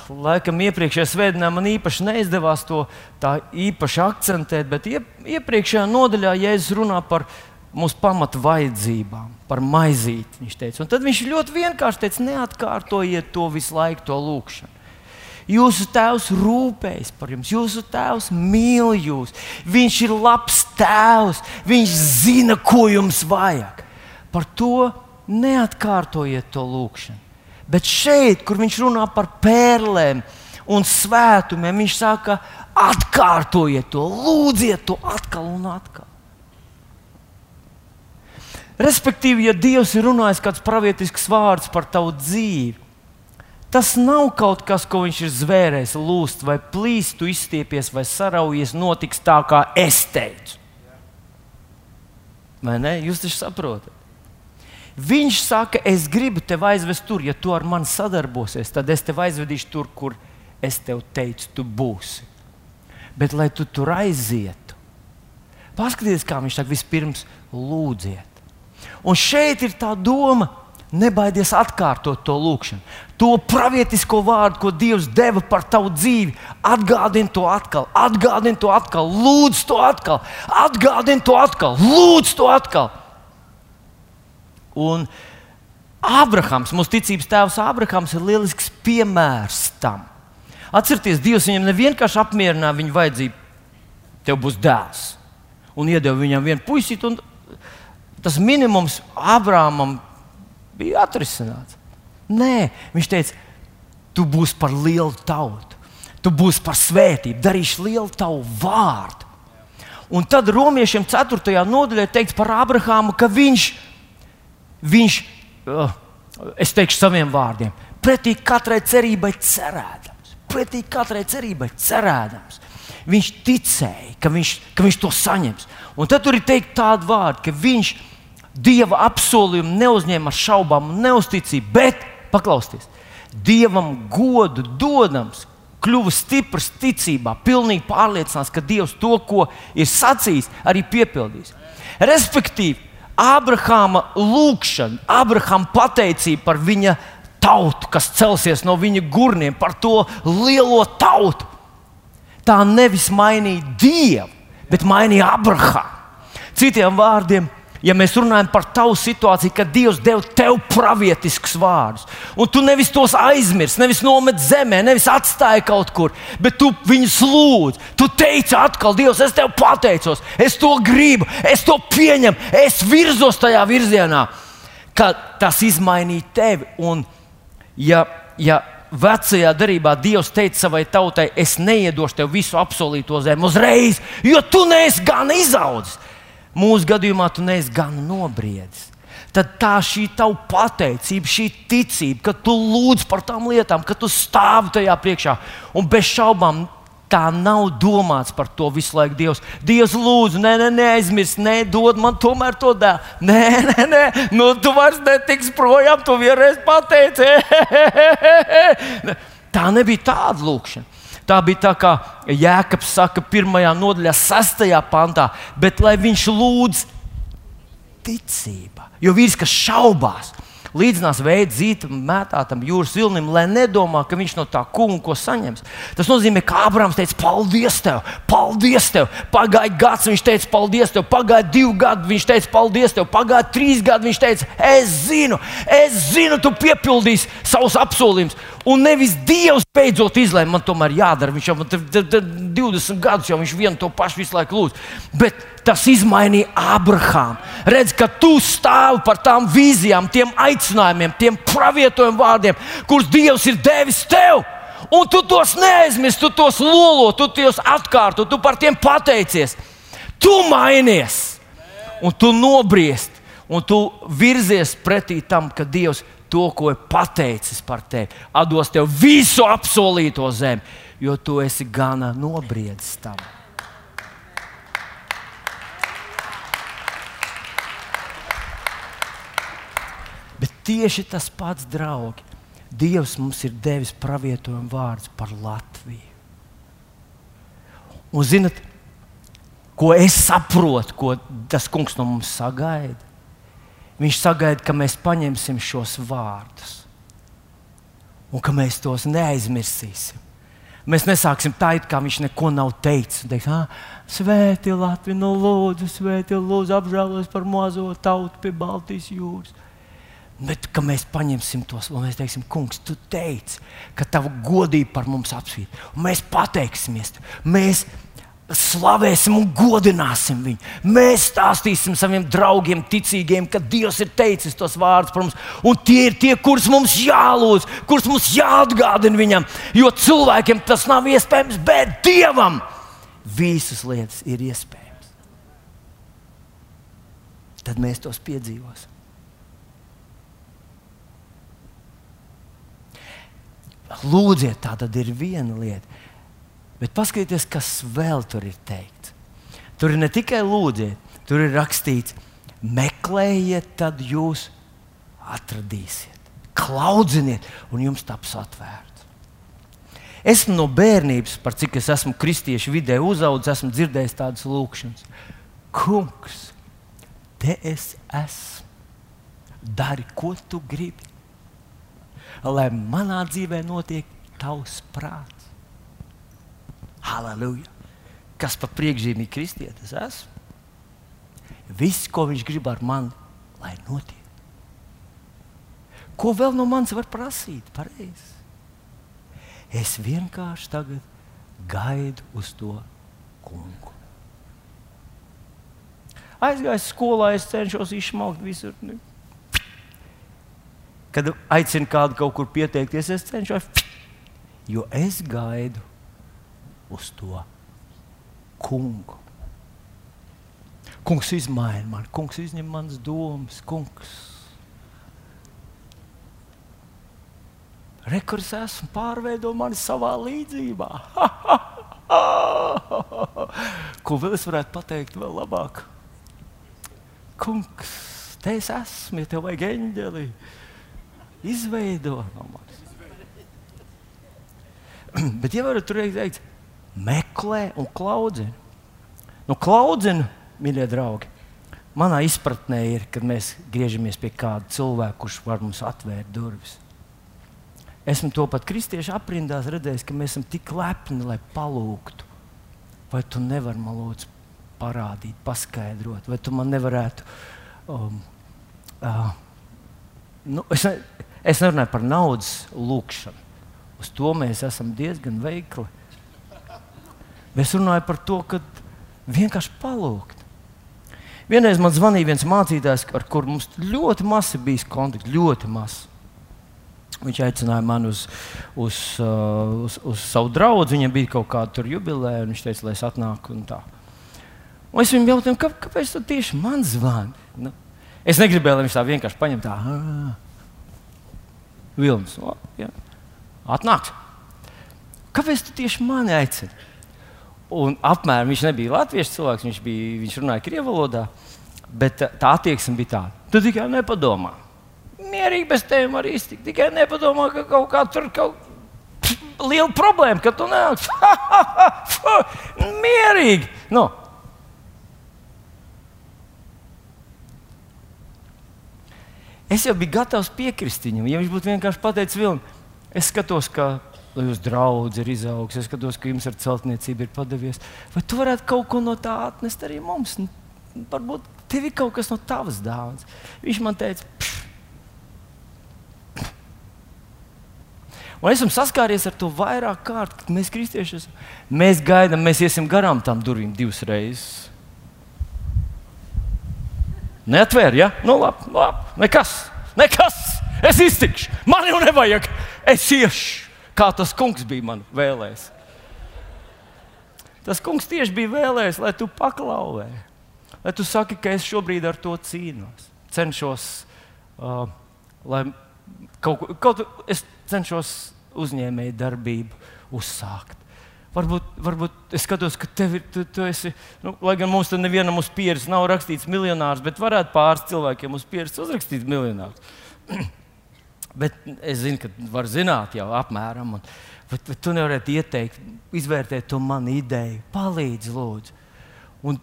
laikam iepriekšējā svētdienā man īpaši neizdevās to tā īpaši akcentēt, bet iepriekšējā nodaļā Jēzus runā par mūsu pamatu vajadzībām, par maizīti. Viņš teica, un tad viņš ļoti vienkārši teica, neatkārtojiet to visu laiku, to lūgšanu. Jūsu tēvs rūpējas par jums, jūsu tēvs mīl jūs. Viņš ir labs tēvs, viņš zina, ko jums vajag. Par to neatkārtojiet to lūgšanu. Bet šeit, kur viņš runā par pērlēm un svētumiem, viņš saka, atkārtojiet to, lūdziet to atkal un atkal. Respektīvi, ja Dievs ir runājis kāds pravietisks vārds par tavu dzīvi, tas nav kaut kas, ko viņš ir zvērējis, lūst vai plīst, tu izstiepies vai saraujies, notiks tā, kā es teicu. Vai ne? Jūs taču saprotat? Viņš saka, es gribu tevi aizvest tur, ja tu ar mani sadarbosies, tad es tevi aizvedīšu tur, kur es tev teicu, tu būsi. Bet, lai tu tur aizietu, paskatieties, kā viņš saka, vispirms lūdziet. Un šeit ir tā doma, nebaidies atkārtot to lūgšanu. To pravietisko vārdu, ko Dievs deva par tavu dzīvi, atgādini to atkal, atgādini to atkal, lūdz to atkal, atgādini to atkal, lūdz to atkal. Un Ābrahams, mūsu ticības tēvs Ābrahams, ir lielisks piemērs tam. Atcerieties, Dievs viņam nevienkārši apmierināja viņa vajadzību. Tev būs dēls. Un iedeva viņam vienu puisīti, un tas minimums Ābrāmam bija atrisināts. Nē, viņš teica, tu būsi par lielu tautu, tu būsi par svētību, darīšu lielu tavu vārdu. Un tad romiešiem 4. nodaļā teikts par Abrahāmu, ka viņš, viņš uh, es teikšu saviem vārdiem, pretī katrai cerībai cerēdams, pretī katrai cerībai cerēdams. Viņš ticēja, ka viņš, ka viņš to saņems. Un tad tur ir teikt tādu vārdu, ka viņš Dieva apsolījumu neuzņēma ar šaubām neusticību, bet, paklausieties, Dievam godu dodams, kļuva stiprs ticībā, pilnīgi pārliecināts, ka Dievs to, ko ir sacījis, arī piepildīs. Respektīvi, Abrahāma lūgšana, Abrahāma pateicība par viņa tautu, kas celsies no viņa gurniem, par to lielo tautu. Tā nevis mainīja Dievu, bet mainīja Abrahāmu. Citiem vārdiem, ja mēs runājam par tavu situāciju, kad Dievs deva tev pravietiskus vārdus, un tu nevis tos aizmirsti, nevis nomet zemē, nevis atstāji kaut kur, bet tu viņus lūdz. Tu teici atkal, Dievs, es tev pateicos, es to gribu, es to pieņemu, es virzos tajā virzienā, ka tas izmainīja tevi. Un, ja, ja vecajā darbā Dievs teica savai tautai, es neiedošu tev visu apsolīto zemi uzreiz, jo tu neesi gan izaudzis. Mūsu gadījumā tu neesi gan nobriedzis. Tad tā šī tava pateicība, šī ticība, ka tu lūdz par tām lietām, ka tu stāvi tajā priekšā un bez šaubām tā nav domāts par to visu laiku. Dievs, Dievs lūdzu, nē, nē, neaizmirst, nedod man tomēr to dēlu. Nē, nē, nē, nu, tu vairs netiksi projām, tu vienreiz pateici. tā nebija tāda lūkšana. Tā bija tā, kā Jēkabs saka, pirmajā nodaļā, sastajā pantā, bet lai viņš lūdz ticība. Jo vīrs, kas šaubās, līdzinās veidu zītam, mētātam jūras vilnim, lai nedomā, ka viņš no tā kunga ko saņems. Tas nozīmē, ka Abrahams teica, paldies tev, paldies tev. Pagāja gads, viņš teica, paldies tev, pagāja divi gadi, viņš teica, paldies tev, pagāja trīs gadi, viņš teica, es zinu, es zinu, tu piepildīsi savus apsolījumus. Un nevis Dievs beidzot izlēma, man tomēr jādara. Viņš jau 20 gadus jau viņš vienu to pašu visu laiku lūdz. Bet tas izmainīja Abrahāmu. Redz, ka tu stāvi par tām vīzijām, tiem aicinājumiem, tiem pravietojuma vārdiem, kurus Dievs ir devis tev. Un tu tos neaizmirsti, tu tos lolo, tu tos atkārto, tu par tiem pateicies. Tu mainies, un tu nobriest, un tu virzies pretī tam, ka Dievs ir to, ko ir pateicis par tevi. Atdos tev visu apsolīto zemi, jo tu esi gana nobriedzis tam. Bet tieši tas pats, draugi, Dievs mums ir devis pravietojumu vārdus par Latviju. Un zinat, ko es saprotu, ko tas kungs no mums sagaida? Viņš sagaida, ka mēs paņemsim šos vārdus un ka mēs tos neaizmirsīsim. Mēs nesāksim tā, it kā viņš neko nav teicis. Teiks, ah, svēti Latviju, nu lūdzu, svēti lūdzu, apžēlos par mazo tautu pie Baltijas jūras. Bet mēs paņemsim tos un mēs teiksim, kungs, tu teici, ka tava godība par mums apsvīt. Un mēs pateiksimies, mēs slavēsim un godināsim viņu. Mēs stāstīsim saviem draugiem, ticīgiem, ka Dievs ir teicis tos vārdus par mums. Un tie ir tie, kurus mums jālūdz, kurus mums jāatgādina viņam. Jo cilvēkiem tas nav iespējams, bet Dievam visas lietas ir iespējamas. Tad mēs tos piedzīvosim. Lūdziet, tā tad ir viena lieta. Bet paskatieties, kas vēl tur ir teikts. Tur ir ne tikai lūdziet, tur ir rakstīts, meklējiet, tad jūs atradīsiet. Klaudziniet, un jums taps atvērts. Esmu no bērnības, par cik es esmu kristiešu vidē uzaugusi, esmu dzirdējis tādas lūkšanas. Kungs, te es esmu. dari, ko tu gribi. Lai manā dzīvē notiek tavs prāts. Halleluja! Kas par priekšzīmīgi kristietis esmu? Viss, ko viņš grib ar mani, lai notiek. Ko vēl no manis var prasīt? Pareizi. Es vienkārši tagad gaidu uz to kungu. Aizgājis skolā, es cenšos izsmaukt visur. Kad aicinu kādu kaut kur pieteikties, es cenšos, jo es gaidu uz to kungu. Kungs izmaina mani, kungs izņem manas domas, kungs. Rekurs esmu pārveidojis mani savā līdzībā. Ko vēl es varētu pateikt vēl labāk? Kungs, te es esmu, ja tev vajag eņģeli. Izveido no manis. Bet, ja varat tur teikt, meklē un klaudzini. Nu, klaudzini, mīļie draugi, manā izpratnē ir, kad mēs griežamies pie kāda cilvēka, kurš var mums atvērt durvis. Esmu to pat kristiešu aprindās redzējis, ka mēs esam tik lepni, lai palūgtu. Vai tu nevari man lūdzu parādīt, paskaidrot, vai tu man nevarētu. Um, uh, nu, es, ne, es nerunāju par naudas lūgšanu. Uz to mēs esam diezgan veikli. Es runāju par to, ka vienkārši palūgt. Vienreiz man zvanīja viens mācītājs, ar kuriem mums ļoti maz bijis kontakts. Ļoti maz. Viņš aicināja mani uz, uz, uh, uz, uz savu draugu. Viņam bija kaut kāda jubileja, un viņš teica, lai es atnāku. Un tā. un es viņam jautāju, kā, kāpēc tu tieši man zvani? Nu, es negribēju, lai viņš tā vienkārši paņem tā. Vilnis, atnāks. Kāpēc tu tieši mani aicini? Un apmēram viņš nebija latviešu cilvēks, viņš, bija, viņš runāja krievu valodā. Bet tā attieksme bija tāda. Tu tikai nepadomā mierīgi bez tevis var iztikt. Tikai nepadomā, ka kaut kā tur kaut kāda liela problēma, ka tu nāc. mierīgi! Nu. Es jau biju gatavs piekrist viņam. Ja viņš būtu vienkārši pateicis, Vilni, es skatos, ka jūsu draugs ir izaugs, es skatos, ka jums ar celtniecību ir padevies. Vai tu varētu kaut ko no tā atnest arī mums? Varbūt tev ir kaut kas no tavas dāvanas. Viņš man teica, pff, Un esam saskāries ar to vairāk kārt, mēs kristieši esam. Mēs gaidām, mēs iesim garām tam durvīm divas reizes. Neatvēr, ja? Nu, labi, labi. Nekas, nekas. Es iztikšu. Man jau nevajag. Es iešu, kā tas kungs bija man vēlējis. Tas kungs tieši bija vēlējis, lai tu paklauvē. Lai tu saki, ka es šobrīd ar to cīnos. Cenšos, uh, lai kaut ko, es cenšos uzņēmēju darbību uzsākt. Varbūt, varbūt es skatos, ka tev ir, tu, tu esi, nu, lai gan mums tur nevienam uz pieres nav rakstīts miljonārs, bet varētu pāris cilvēkiem uz pieres uzrakstīt miljonārs. bet es zinu, ka var zināt jau apmēram. Un, bet, bet tu nevarētu ieteikt, izvērtēt to manu ideju, palīdzi lūdzu. Un,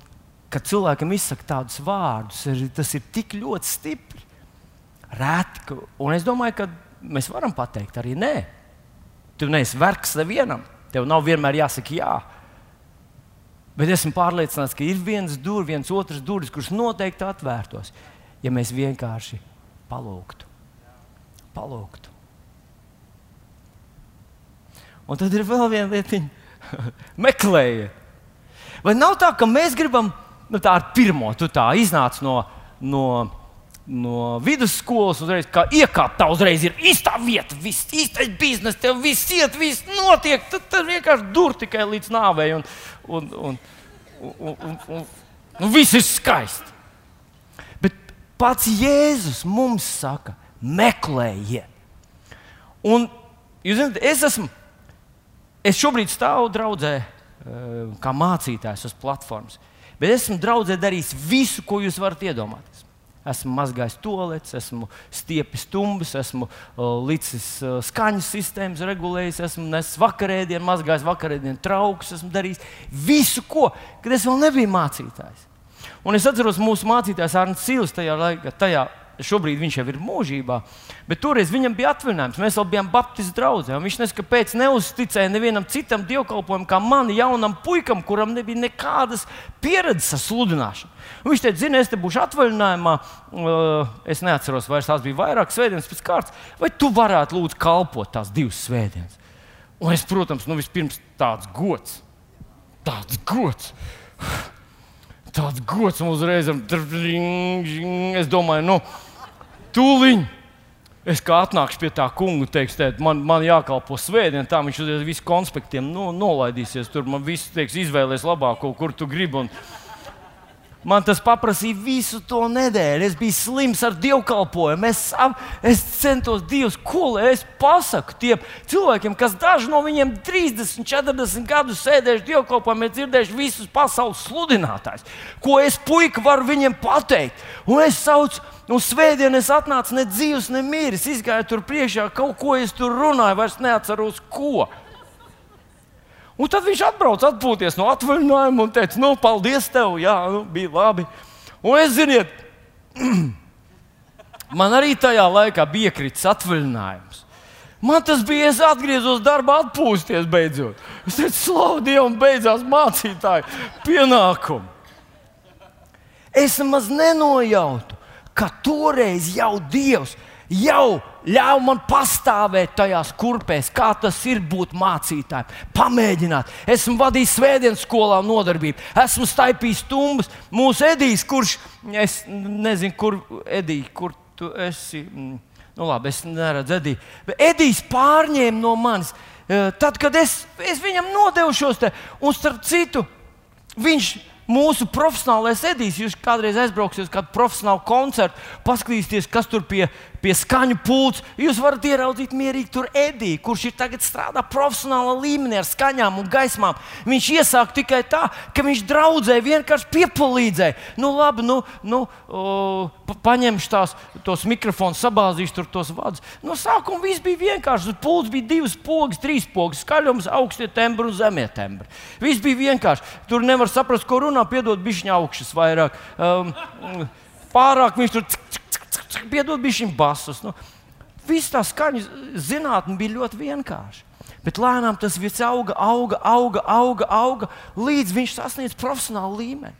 kad cilvēkam izsaka tādus vārdus, ir, tas ir tik ļoti stipri. Rēti, un es domāju, ka mēs varam pateikt arī nē. Tu neesi vergs nevienam. Tev nav vienmēr jāsaka jā. Bet esmu pārliecināts, ka ir viens durvis, viens otrs durvis, kurš noteikti atvērtos, ja mēs vienkārši palūgtu. Palūgtu. Un tad ir vēl viena lietiņa, meklējiet. Vai nav tā, ka mēs gribam, nu tā ar pirmo, tu tā iznāc no, no no vidusskolas, uzreiz kā iekāpt, tā uzreiz ir īstā vieta, viss īstais biznesa, tev viss iet, viss notiek. Tad, tad vienkārši dur tikai līdz nāvei, un, un, un, un, un, un, un viss ir skaisti. Bet pats Jēzus mums saka, meklējiet. Un, jūs zināt, es esmu, es šobrīd stāvu draudzē, eh, kā mācītājs uz platformas, bet esmu draudzē darījis visu, ko jūs varat iedomāties. Esmu mazgājis toaletes, esmu stiepis stumbus, esmu uh, licis uh, skaņas sistēmas, regulējis, esmu nesis vakarēdienu, mazgājis vakarēdienu traukus, esmu darījis visu, ko, kad es vēl nebiju mācītājs. Un es atceros, mūsu mācītājs Arnēs Sīls tajā laikā, tajā šobrīd viņš jau ir mūžībā, bet toreiz viņam bija atvaļinājums. Mēs vēl bijām Baptistu draugā. Viņš nezināja, kāpēc neuzticēja nevienam citam dievkalpojumam, kā man, jaunam puikam, kuram nebija nekādas pieredzes ar sludināšanu. Un viņš teica, zini, es te būšu atvaļinājumā, uh, es neatceros, vai tās bija vairākas svētdienas pēc kārtas, vai tu varētu lūdzu kalpot tās divas svētdienas. Un es, protams, nu vispirms tāds gods, tāds gods. Tāds gods mums uzreiz ir. Es domāju, nu, tūlīt. Es kā atnākšu pie tā kunga, teiks, tēt, man, man jākalpo svētdien, tā viņš uzreiz visu konspektiem nu, nolaidīsies. Tur man viss teiks, izvēlēties labāko, kur tu gribi. Un, Man tas prasīja visu to nedēļu. Es biju slims ar dievkalpojumu. Es, es centos Dievs, ko lai es pasaku tiem cilvēkiem, kas daži no viņiem 30, 40 gadus sēdējuši dievkalpojumā, ir dzirdējuši visus pasaules sludinātājus. Ko es puika varu viņiem pateikt? Un es saucu. Un svētdien es atnācu ne dzīves, ne mīris. Izgāju tur priekšā, kaut ko es tur runāju, vairs neatceros, ko. Un tad viņš atbrauca atpūties no atvaļinājuma un teica, nu, paldies tev, jā, nu, bija labi. Un es ziniet, man arī tajā laikā bija kritis atvaļinājums. Man tas bija, es atgriezos darbā, atpūsties beidzot. Es teicu, slavu Dievam, beidzās mācītāju pienākumu. Es nemaz nenojautu, ka toreiz jau Dievs jau ļauj man pastāvēt tajās kurpēs, kā tas ir būt mācītājam. Pamēģināt. Esmu vadījis svētdienas skolā nodarbību, esmu staipījis stumbas. Mūsu Edijs, kurš, es nezinu, kur Edijs, kur tu esi. Mm, nu, labi, es neredzu Ediju. Edijs pārņēma no manis. E, tad, kad es, es viņam nodevu šos te, un starp citu, viņš mūsu profesionālais edijs. Jūs kādreiz aizbrauksiet uz kādu profesionālu koncertu, paskatīsieties, kas tur pie, pie skaņu pults. Jūs varat ieraudzīt mierīgi tur ediju, kurš ir tagad strādā profesionālā līmenī ar skaņām un gaismām. Viņš iesāk tikai tā, ka viņš draudzēja, vienkārši piepalīdzēja. Nu, labi, nu, nu, o, paņemšu tās, tos mikrofonus, sabāzīšu tur tos vadus. No sākuma viss bija vienkārši. Pults bija divas pogas, trīs pogas, skaļums, augstie tembri un zemie tembri. Viss bija vienkārši. Tur nevar saprast, ko runā piedod bišķiņa augšas vairāk. Um, pārāk viņš tur piedod bišķiņa basus. Nu, Viss tā skaņa zinātnē bija ļoti vienkārša. Bet lēnām tas viss auga, auga, auga, auga, auga līdz viņš sasniedz profesionālu līmeni.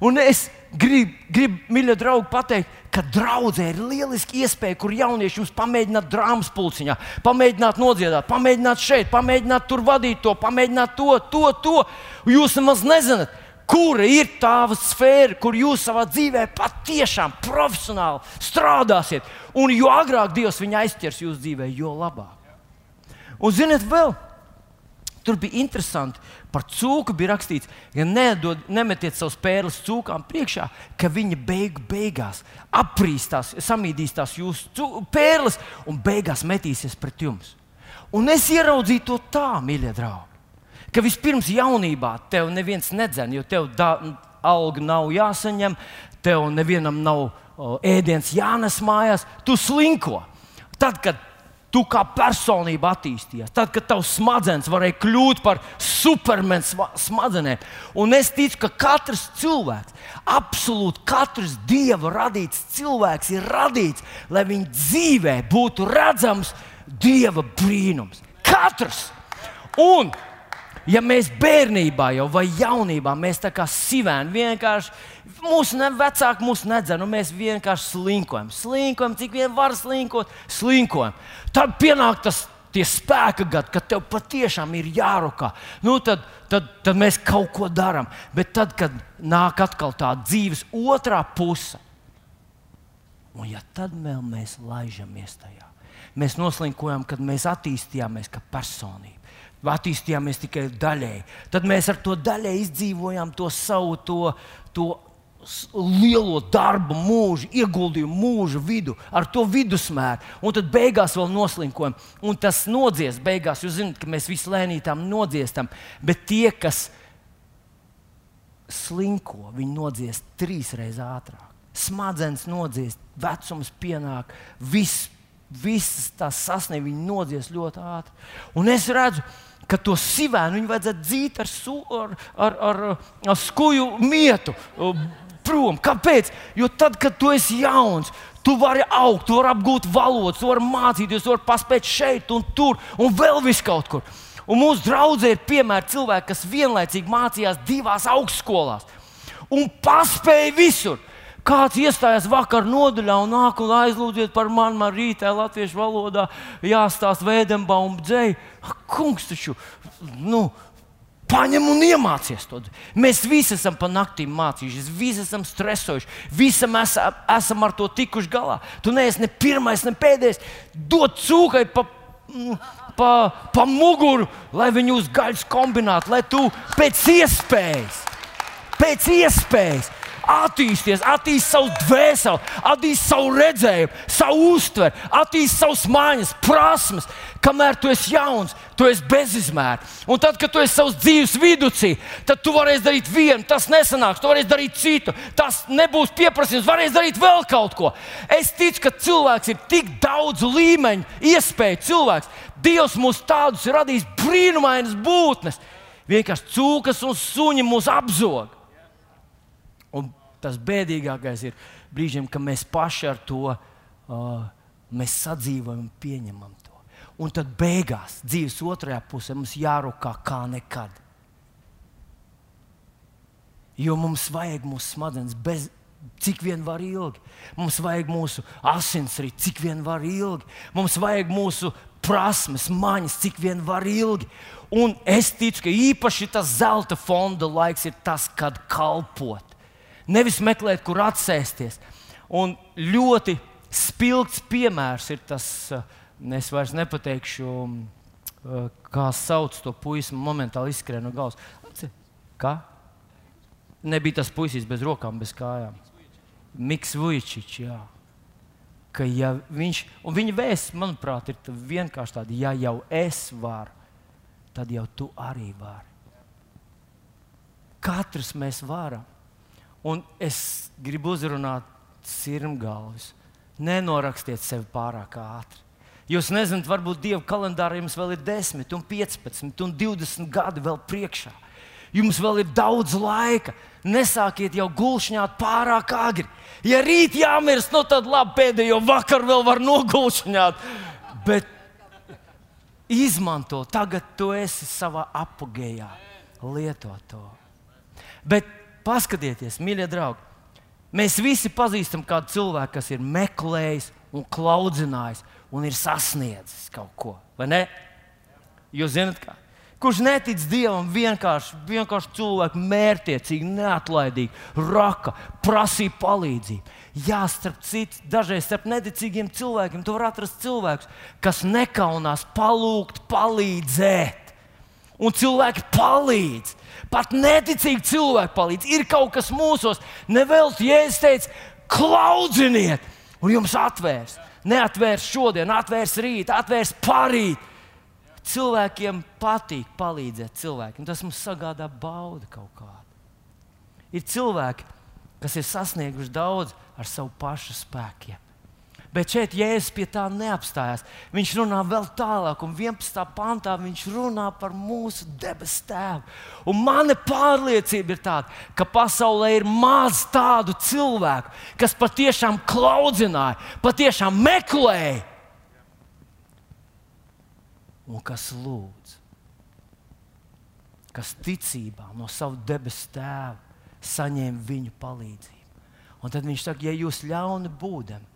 Un es gribu, grib, mīļie draugi, pateikt, ka draudzē ir lieliski iespēja, kur jaunieši jums pamēģināt drāmas pulciņā, pamēģināt nodziedāt, pamēģināt šeit, pamēģināt tur vadīt to, pamēģināt to, to, to. Jūs nemaz nezināt, Kura ir tā sfēra, kur jūs savā dzīvē patiešām profesionāli strādāsiet? Un jo agrāk Dievs viņu aizķers jūsu dzīvē, jo labāk. Un ziniet, vēl tur bija interesanti. Par cūku bija rakstīts, ja nedod, nemetiet savus pērles cūkām priekšā, ka viņa beigu, beigās aprīstās, samīdīs tās jūsu pērles un beigās metīsies pret jums. Un es ieraudzīju to tā, mīļie draugi ka vispirms jaunībā tev neviens nedzen, jo tev da, alga nav jāsaņem, tev nevienam nav o, ēdiens jānes mājās, tu slinko. Tad, kad tu kā personība attīstījies, tad, kad tavs smadzenes varēja kļūt par supermenu smadzenēm, un es ticu, ka katrs cilvēks, absolūti katrs dieva radīts cilvēks ir radīts, lai viņa dzīvē būtu redzams dieva brīnums. Katrs! Un ja mēs bērnībā jau vai jaunībā mēs tā kā sivēni vienkārši mūsu ne, vecāki mūs nedzen, un mēs vienkārši slinkojam, slinkojam, cik vien var slinkot, slinkojam. Tad pienāk tas. Tie spēka gadi, kad tev patiešām ir jārokā, nu, tad, tad, tad mēs kaut ko darām. Bet tad, kad nāk atkal tā dzīves otrā puse, un ja tad vēl mēs laižamies tajā, mēs noslinkojam, kad mēs attīstījāmies kā personība attīstījāmies tikai daļēji. Tad mēs ar to daļēji izdzīvojām to savu to, to lielo darbu, mūžu, ieguldījumu, mūžu vidu, ar to vidusmēru. Un tad beigās vēl noslinkojam. Un tas nodzies beigās. Jūs zināt, ka mēs visi lēnītām nodziestam, bet tie, kas slinko, viņi nodzies trīs reizes ātrāk. Smadzenes nodzies, vecums pienāk, viss, visas tās sasniegums, viņi nodzies ļoti ātri. Un es redzu, ka ka to sivēnu viņu vajadzētu dzīt ar, su, ar, ar, ar, ar skuju mietu. Prom. Kāpēc? Jo tad, kad tu esi jauns, Tu vari augt, tu vari apgūt valodu, tu vari mācīties, tu vari paspēt šeit un tur un vēl vis kaut kur. Un mūsu draudzē ir piemēram cilvēki, kas vienlaicīgi mācījās divās augstskolās un paspēja visur. Kāds iestājās vakar nodaļā un nāk un aizlūdziet par mani, man rītā latviešu valodā jāstāsta Vēdenbaum dzēju. Kungs taču, nu, Paņem un iemācies to. Mēs visi esam pa naktīm mācījušies, visi esam stresojuši, visi esam, esam ar to tikuši galā. Tu neesi ne pirmais, ne pēdējais. Dod cūkai pa, mm, pa, pa muguru, lai viņu uz gaļas kombinātu, lai tu pēc iespējas, pēc iespējas attīsties, attīstīsi savu dvēseli, attīstīsi savu redzējumu, savu uztveri, attīstīsi savas mājas, prasmes. Kamēr tu esi jauns, tu esi bezizmēra. Un tad, kad tu esi savs dzīves vidū, tad tu varēsi darīt vienu, tas nesanāks, tu varēsi darīt citu, tas nebūs pieprasījums, varēsi darīt vēl kaut ko. Es ticu, ka cilvēks ir tik daudz līmeņu, iespēju cilvēks. Dievs mūs tādus ir radījis brīnumainas būtnes. Vienkārši cūkas un suņi mūs apzog. Tas bēdīgākais ir brīžiem, kad mēs paši ar to uh, sadzīvojam un pieņemam to. Un tad beigās, dzīves otrajā pusē, mums jārūkā kā nekad. Jo mums vajag mūsu smadzenes bez, cik vien var ilgi. Mums vajag mūsu asinsrīt, cik vien var ilgi. Mums vajag mūsu prasmes, maņas, cik vien var ilgi. Un es ticu, ka īpaši tas zelta fonda laiks ir tas, kad kalpot nevis meklēt, kur atsēsties. Un ļoti spilgts piemērs ir tas, eh, es vairs nepateikšu, eh, kā sauc to puisi, momentāli izskrēja no galvas. Kā? Nebija tas puisis bez rokām, bez kājām. Miks Vujčičs, jā. Ka, ja viņš, un viņa vēsts, manuprāt, ir vienkārši tāda, ja jau es varu, tad jau tu arī vari. Katrs mēs varam. Un es gribu uzrunāt sirmgalvis. Nenorakstiet sevi pārāk ātri. Jūs nezināt, varbūt Dieva kalendārā jums vēl ir 10, un 15 un 20 gadi vēl priekšā. Jums vēl ir daudz laika. Nesākiet jau gulšņāt pārāk agri. Ja rīt jāmirst, nu tad labi, pēdējo vakaru vēl var nogulšņāt. Bet izmanto, tagad tu esi savā apgājā. Lieto to. Bet Paskatieties, mīļie draugi, mēs visi pazīstam kādu cilvēku, kas ir meklējis un klaudzinājis un ir sasniedzis kaut ko. Vai ne? Jūs zināt, kā? Kurš netic Dievam, vienkārši, vienkārši cilvēku mērķiecīgi, neatlaidīgi, raka, prasīja palīdzību. Jā, starp citu, dažreiz starp neticīgiem cilvēkiem tu vari atrast cilvēkus, kas nekaunās palūgt, palīdzēt. Un cilvēki palīdz. Pat neticīgi cilvēki palīdz. Ir kaut kas mūsos, nevelti jēzus teica, klaudziniet, un jums atvērs. Neatvērs šodien, atvērs rīt, atvērs parīt. Cilvēkiem patīk palīdzēt cilvēkiem. Tas mums sagādā baudu kaut kādu. Ir cilvēki, kas ir sasnieguši daudz ar savu pašu spēkiem. Bet šeit Jēzus pie tā neapstājās. Viņš runā vēl tālāk, un 11. pantā viņš runā par mūsu debesu tēvu. Un mana pārliecība ir tāda, ka pasaulē ir maz tādu cilvēku, kas patiešām klaudzināja, patiešām meklēja un kas lūdz, kas ticībā no sava debesu tēva saņēma viņu palīdzību. Un tad viņš saka, ja jūs ļauni būdami,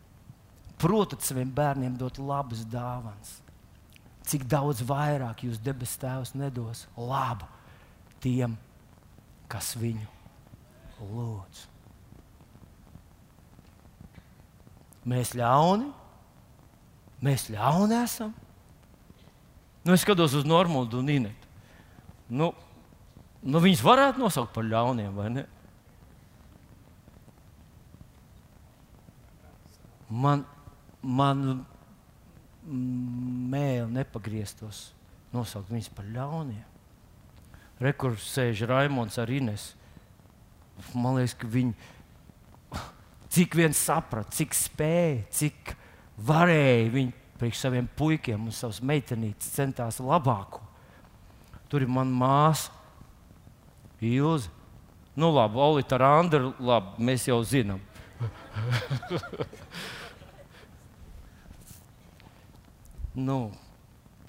protat saviem bērniem dot labas dāvanas. Cik daudz vairāk jūs debesu Tēvs nedos labu tiem, kas viņu lūdz. Mēs ļauni, mēs ļauni esam. Nu, es skatos uz Normālu un Inetu. Nu, nu, viņus varētu nosaukt par ļauniem, vai ne? Man, man mēlī nepagrieztos, nosaukt viņus par ļauniem. Rekurs sēž Raimons ar Ines. Man liekas, ka viņi cik vien saprata, cik spēja, cik varēja viņi priekš saviem puikiem un savas meitenītes centās labāko. Tur ir mana māsa, Ilze. Nu, labi, Olīta Randra, labi, mēs jau zinām. nu,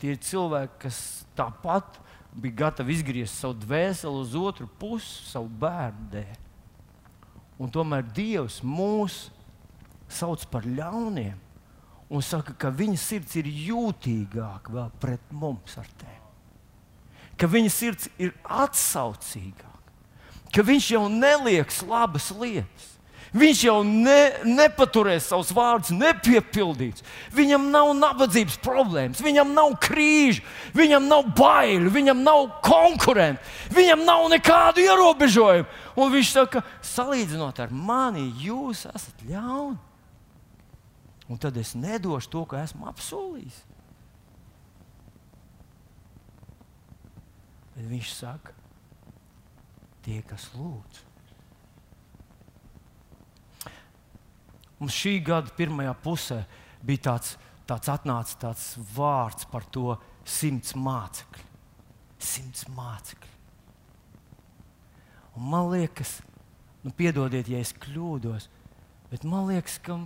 tie cilvēki, kas tāpat bija gatavi izgriezt savu dvēseli uz otru pusi, savu bērnu dēļ. Un tomēr Dievs mūs sauc par ļauniem un saka, ka viņa sirds ir jūtīgāka vēl pret mums ar tevi. Ka viņa sirds ir atsaucīgāka, ka viņš jau nelieks labas lietas. Viņš jau ne, nepaturēs savus vārdus, nepiepildīts. Viņam nav nabadzības problēmas, viņam nav krīžu, viņam nav baiļu, viņam nav konkurentu, viņam nav nekādu ierobežojumu. Un viņš saka, salīdzinot ar mani, jūs esat ļauni. Un tad es nedošu to, ko esmu apsolījis. Bet viņš saka, tie, kas lūdz. Mums šī gada pirmajā pusē bija tāds, tāds atnācis tāds vārds par to simts mācekļu. Simts mācekļu. Un man liekas, nu, piedodiet, ja es kļūdos, bet man liekas, ka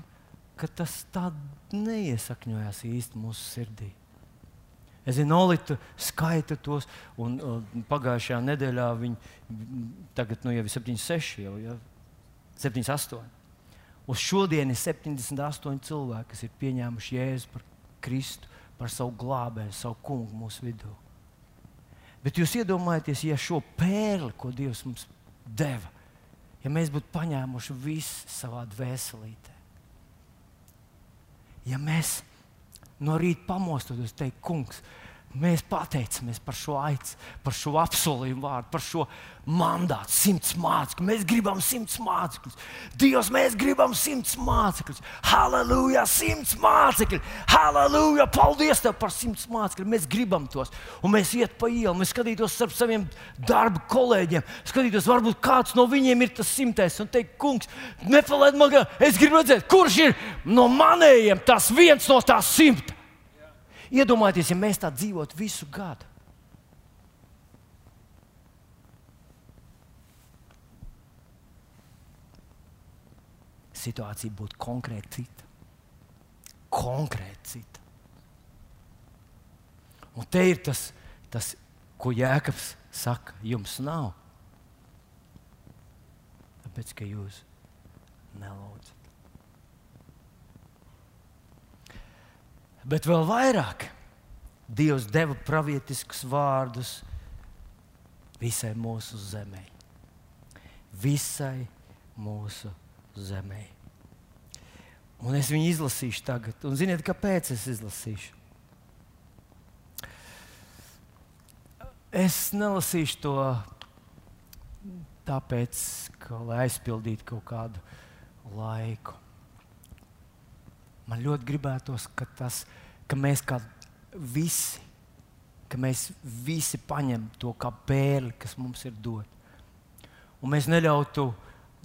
ka tas tā neiesakņojās īsti mūsu sirdī. Es zinu, Olīte skaita tos, un uh, pagājušajā nedēļā viņi tagad nu, jau ir 76, jau ja? 78. Uz šodien ir 78 cilvēki, kas ir pieņēmuši Jēzu par Kristu, par savu glābēju, savu kungu mūsu vidū. Bet jūs iedomājieties, ja šo pērli, ko Dievs mums deva, ja mēs būtu paņēmuši visu savā dvēselītē, ja mēs no rīta pamostoties, teikt, kungs, Mēs pateicamies par šo aicinājumu, par šo apsolījumu vārdu, par šo mandātu, simts mācekļus. Mēs gribam simts mācekļus. Dievs, mēs gribam simts mācekļus. Halleluja, simts mācekļi! Halleluja, paldies Tev par simts mācekļiem! Mēs gribam tos. Un mēs iet pa ielu, mēs skatītos starp saviem darba kolēģiem, skatītos, varbūt kāds no viņiem ir tas simtais un teikt, kungs, nepalaid man, es gribu redzēt, kurš ir no manējiem tas viens no tās simta. Iedomājieties, ja mēs tā dzīvotu visu gadu. Situācija būtu konkrēti cita. Konkrēti cita. Un te ir tas, tas ko Jēkabs saka, jums nav. Tāpēc, ka jūs nelūdzat. Bet vēl vairāk Dievs deva pravietiskus vārdus visai mūsu zemē. Visai mūsu zemē. Un es viņu izlasīšu tagad. Un ziniet, kāpēc es izlasīšu? Es nelasīšu to tāpēc, ka, lai aizpildītu kaut kādu laiku. Man ļoti gribētos, ka, tas, ka mēs kā visi, ka mēs visi paņemam to kā pērli, kas mums ir dots. Un mēs neļautu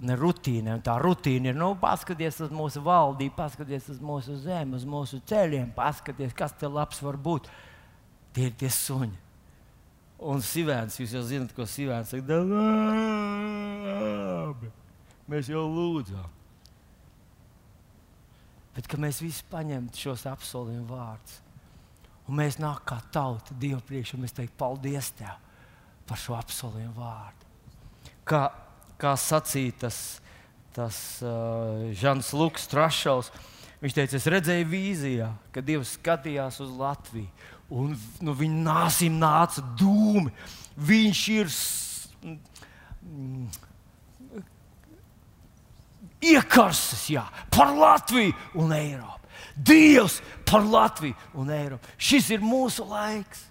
ne rutīnai. Tā rutīna ir, nu, paskaties uz mūsu valdību, paskaties uz mūsu zemi, uz mūsu ceļiem, paskaties, kas te labs var būt. Tie ir tie suņi. Un sivēns, jūs jau zināt, ko sivēns saka, mēs jau lūdzām bet ka mēs visi paņemtu šos apsolījumu vārdus. Un mēs nākam kā tauta Dieva priekšā un mēs teiktu, paldies Tev par šo apsolījumu vārdu. Kā, kā sacīja tas, tas uh, Žants Lukas Trašals, viņš teica, es redzēju vīzijā, ka Dievs skatījās uz Latviju un nu, viņa nāsīm nāca dūmi. Viņš ir. Mm, iekarsis jā, par Latviju un Eiropu. Dievs par Latviju un Eiropu. Šis ir mūsu laiks.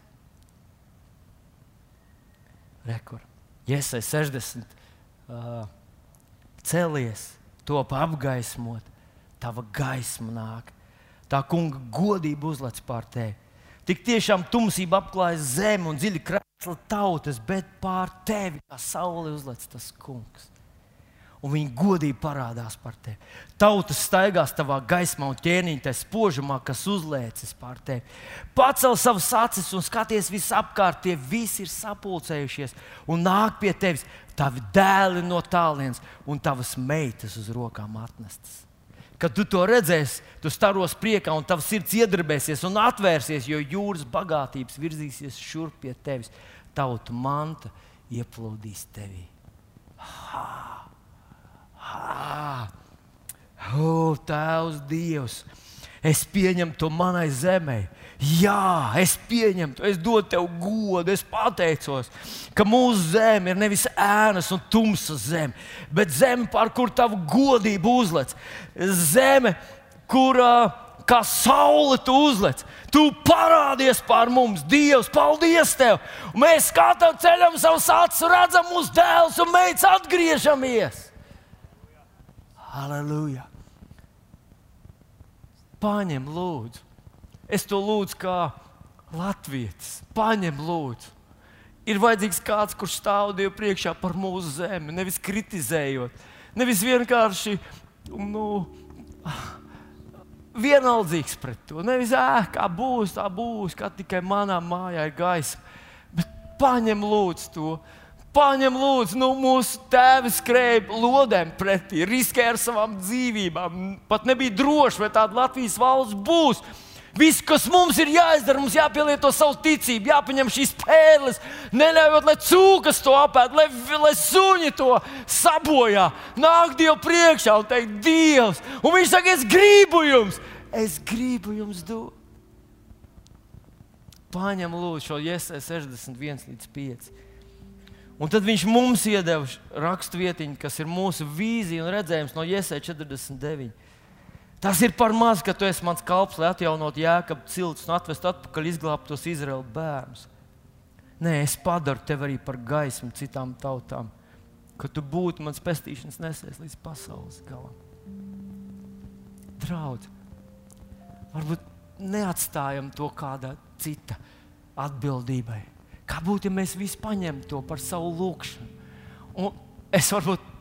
Rekur. Iesai 60. Uh, celies, top apgaismot, tava gaisma nāk. Tā kunga godība uzlec pār tevi. Tik tiešām tumsība apklāja zemi un dziļi krāsla tautas, bet pār tevi kā saule uzlec tas kungs un viņa godība parādās par tevi. Tautas staigās tavā gaismā un ķēniņā, spožumā, kas uzliekas pār tevi. Pacel savus acis un skaties visapkārt, tie visi ir sapulcējušies un nāk pie tevis. Tavi dēli no tālienes un tavas meitas uz rokām atnestas. Kad tu to redzēsi, tu staros priekā un tavs sirds iedarbēsies un atvērsies, jo jūras bagātības virzīsies šurp pie tevis. Tautu manta ieplūdīs tevī. Ha! Ha! O, Tēvs, Dievs! Es pieņemu to manai zemē. Jā, es pieņemu, es dodu tev godu, es pateicos, ka mūsu zeme ir nevis ēnas un tumsas zeme, bet zeme, pār kur tavu godību uzlec. Zeme, kur kā saule tu uzlec, tu parādies pār mums, Dievs, paldies tev! Mēs skatām, ceļam savus acis, redzam mūsu dēlus un meitas atgriežamies. Halleluja! Paņem, lūdzu. Es to lūdzu kā Latvijas. Paņem, lūdzu. Ir vajadzīgs kāds, kurš stāv Dievu priekšā par mūsu zemi, nevis kritizējot, nevis vienkārši nu, vienaldzīgs pret to. Nevis ēh, kā būs, tā būs, kā tikai manā mājā ir gaisa. Bet paņem lūdzu to. Paņem, lūdzu, nu, mūsu tēvi skrēja lodēm pretī, riskēja ar savām dzīvībām. Pat nebija droši, vai tāda Latvijas valsts būs. Viss, kas mums ir jāizdara, mums jāpielieto savu ticību, jāpaņem šīs pērles, neļaujot, lai cūkas to apēd, lai, lai suņi to sabojā. Nāk Dievu priekšā un teikt, Dievs, un viņš saka, es gribu jums, es gribu jums dot. Paņem lūdzu šo iesai 61 līdz 5. Un tad viņš mums iedeva raksturvietiņu, kas ir mūsu vīzija un redzējums no Iesai 49. Tas ir par maz, ka tu esi mans kalps, lai atjaunotu jēkabu cilts un atvestu atpakaļ izglābtos Izraēlu bērnus. Nē, es padaru tevi arī par gaismu citām tautām, ka tu būtu mans pestīšanas nesējis līdz pasaules galam. Draudz, varbūt neatstājam to kādā cita atbildībai Kā būtu, ja mēs visi paņemtu to par savu lūgšanu? Un es varbūt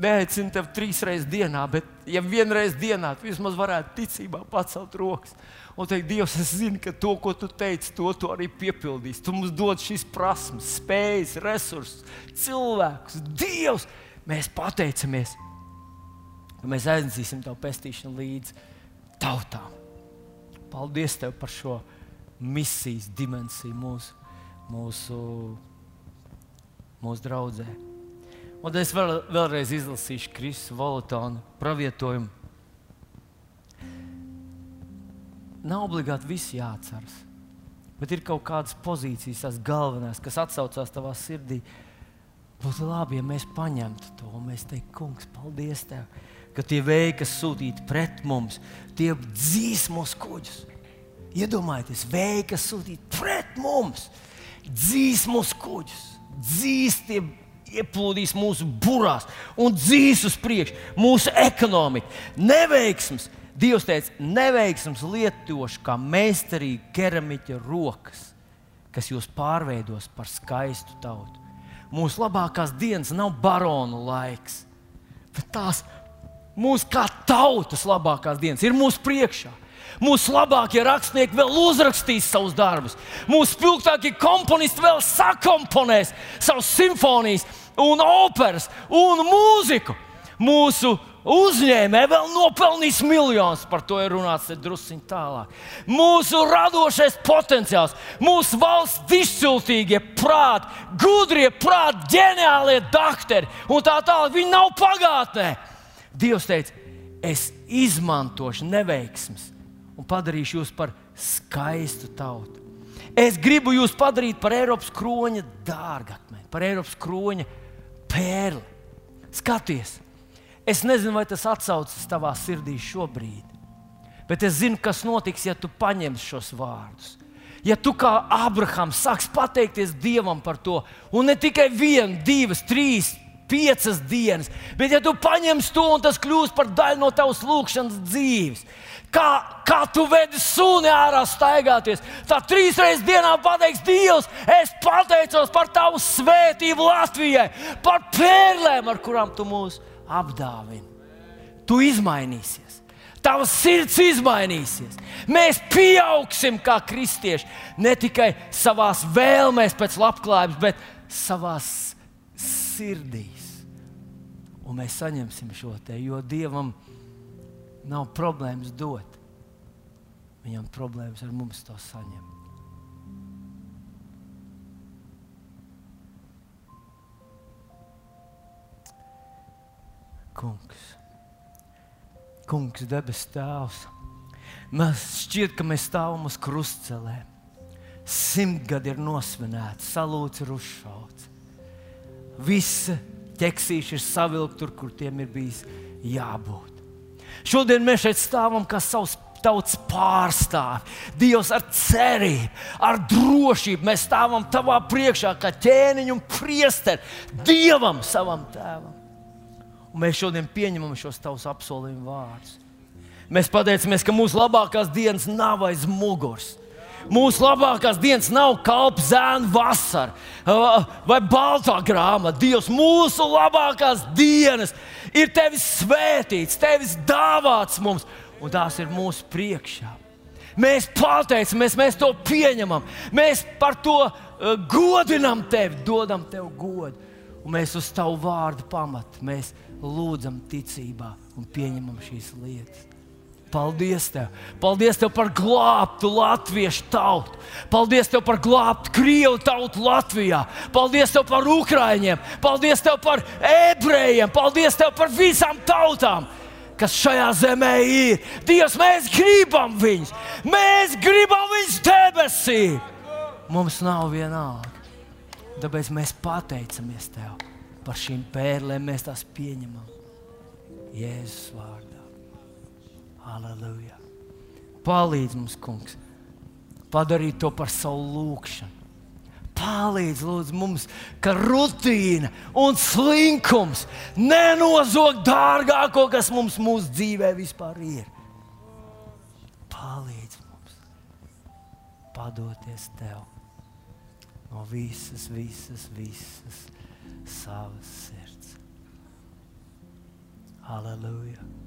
neaicinu tevi trīs reizes dienā, bet, ja vienreiz dienā, tu vismaz varētu ticībā pacelt rokas un teikt, Dievs, es zinu, ka to, ko tu teici, to tu arī piepildīsi. Tu mums dod šīs prasmes, spējas, resursus, cilvēkus. Dievs, mēs pateicamies, ka mēs aiznesīsim tavu pestīšanu līdzi tautām. Paldies tev par šo misijas dimensiju mūsu mūsu, mūsu draudzē. Un es vēl, vēlreiz izlasīšu Kristus Volotona pravietojumu. Nav obligāti viss jāatceras, bet ir kaut kādas pozīcijas, tās galvenās, kas atsaucās tavā sirdī. Būtu labi, ja mēs paņemtu to un mēs teiktu, Kungs, paldies Tev, ka tie vēji, kas sūtīti pret mums, tie dzīs mūsu kuģus. Iedomājieties, vēji, kas sūtīti pret mums, dzīs mūsu kuģus, dzīs tie ieplūdīs mūsu burās un dzīs uz priekšu mūsu ekonomiku. Neveiksms, Dievs teica, neveiksms lietošu kā meistarīgi keramiķa rokas, kas jūs pārveidos par skaistu tautu. Mūsu labākās dienas nav baronu laiks, bet tās mūsu kā tautas labākās dienas ir mūsu priekšā. Mūsu labākie rakstnieki vēl uzrakstīs savus darbus. Mūsu spilgtākie komponisti vēl sakomponēs savus simfonijas, un operas un mūziku. Mūsu uzņēmēji vēl nopelnīs miljonus, par to ir runāts druskuļi tālāk. Mūsu radošais potenciāls, mūsu valsts izciltīgie prāti, gudrie prāti, ģeniālie doktori un tā tālāk. Viņi nav pagātnē. Dievs teica, es izmantošu neveiksmes, un padarīšu jūs par skaistu tautu. Es gribu jūs padarīt par Eiropas kroņa dārgakmeni, par Eiropas kroņa pērli. Skaties, es nezinu, vai tas atsaucas tavā sirdī šobrīd, bet es zinu, kas notiks, ja tu paņemsi šos vārdus. Ja tu kā Abrahams sāks pateikties Dievam par to, un ne tikai vienu, divas, trīs, piecas dienas, bet ja tu paņemsi to un tas kļūs par daļu no tavas lūkšanas dzīves, Kā, kā tu vedi suni ārā staigāties, tad trīs reizes dienā pateiks Dievs, es pateicos par tavu svētību Latvijai, par pērlēm, ar kurām tu mūs apdāvini. Tu izmainīsies. Tavs sirds izmainīsies. Mēs pieaugsim kā kristieši. Ne tikai savā vēlmēs pēc labklājības, bet savā sirdīs. Un mēs saņemsim šo te, jo Dievam ir nav problēmas dot. Viņam problēmas ar mums to saņemt. Kungs, Kungs, debes Tēvs, mēs šķiet, ka mēs stāvam uz krustcelēm. Simtgadi ir nosvinēti, salūts ir uzšauts. Visi ķeksīši ir savilkti tur, kur tiem ir bijis jābūt. Šodien mēs šeit stāvam kā savs tautas pārstāvi. Dievs ar cerību, ar drošību mēs stāvam tavā priekšā, kā ķēniņš un priesteri Dievam, savam tēvam. Un mēs šodien pieņemam šos tavus apsolījumu vārdus. Mēs pateicamies, ka mūsu labākās dienas nav aiz muguras. Mūsu labākās dienas nav kalpa zēna vasara vai baltā grāmata. Dievs, mūsu labākās dienas ir tevis svētīts, tevis dāvāts mums, un tās ir mūsu priekšā. Mēs pateicamies, mēs to pieņemam, mēs par to uh, godinam tevi, dodam tev godu. Un mēs uz tavu vārdu pamatu, mēs lūdzam ticībā un pieņemam šīs lietas. Paldies tev! Paldies tev par glābtu latviešu tautu! Paldies tev par glābtu krievu tautu Latvijā! Paldies tev par ukrāņiem! Paldies tev par ebrejiem! Paldies tev par visām tautām! Kas šajā zemē ir? Dievs, mēs gribam viņus! Mēs gribam viņus debesī! Mums nav vienalga. Tāpēc mēs pateicamies Tev par šīm pērlēm, mēs tās pieņemam Jēzus vārdā. Aleluja! Palīdz mums, kungs, padarīt to par savu lūgšanu. Palīdz lūdzu, mums, ka rutīna un slinkums nenozog dārgāko, kas mums mūsu dzīvē vispār ir. Palīdz mums padoties tev no visas, visas, visas savas sirds. Halleluja!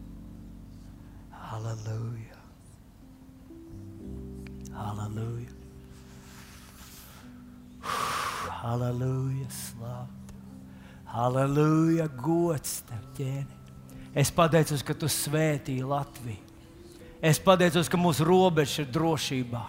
Halleluja! Halleluja! Halleluja! Slavu! Halleluja! Gods tev, ķēni! Es pateicos, ka tu svētīji Latviju. Es pateicos, ka mūsu robeža ir drošībā.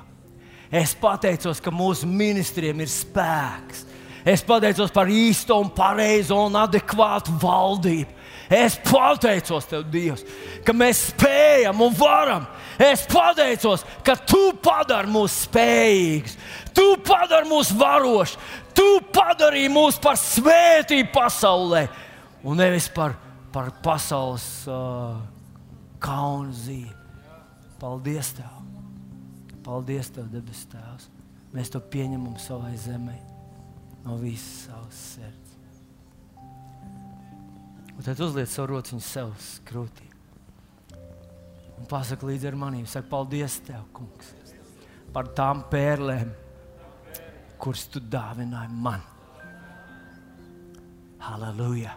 Es pateicos, ka mūsu ministriem ir spēks. Es pateicos par īsto, un pareizo un adekvātu valdību. Es pateicos Tev, Dievs, ka mēs spējam un varam. Es pateicos, ka Tu padari mūs spējīgus, Tu padari mūs varošus, Tu padarīji mūs par svētību pasaulē un nevis par, par pasaules uh, kaunu zīmi. Paldies Tev! Paldies Tev, debes Tēvs! Mēs to pieņemam savai zemē no visas savas sirds. Un tad uzliek savu rociņu sev krūtī. Un pasaka līdzi ar maniem, saka, paldies Tev, Kungs, par tām pērlēm, kuras Tu dāvināji man. Halleluja!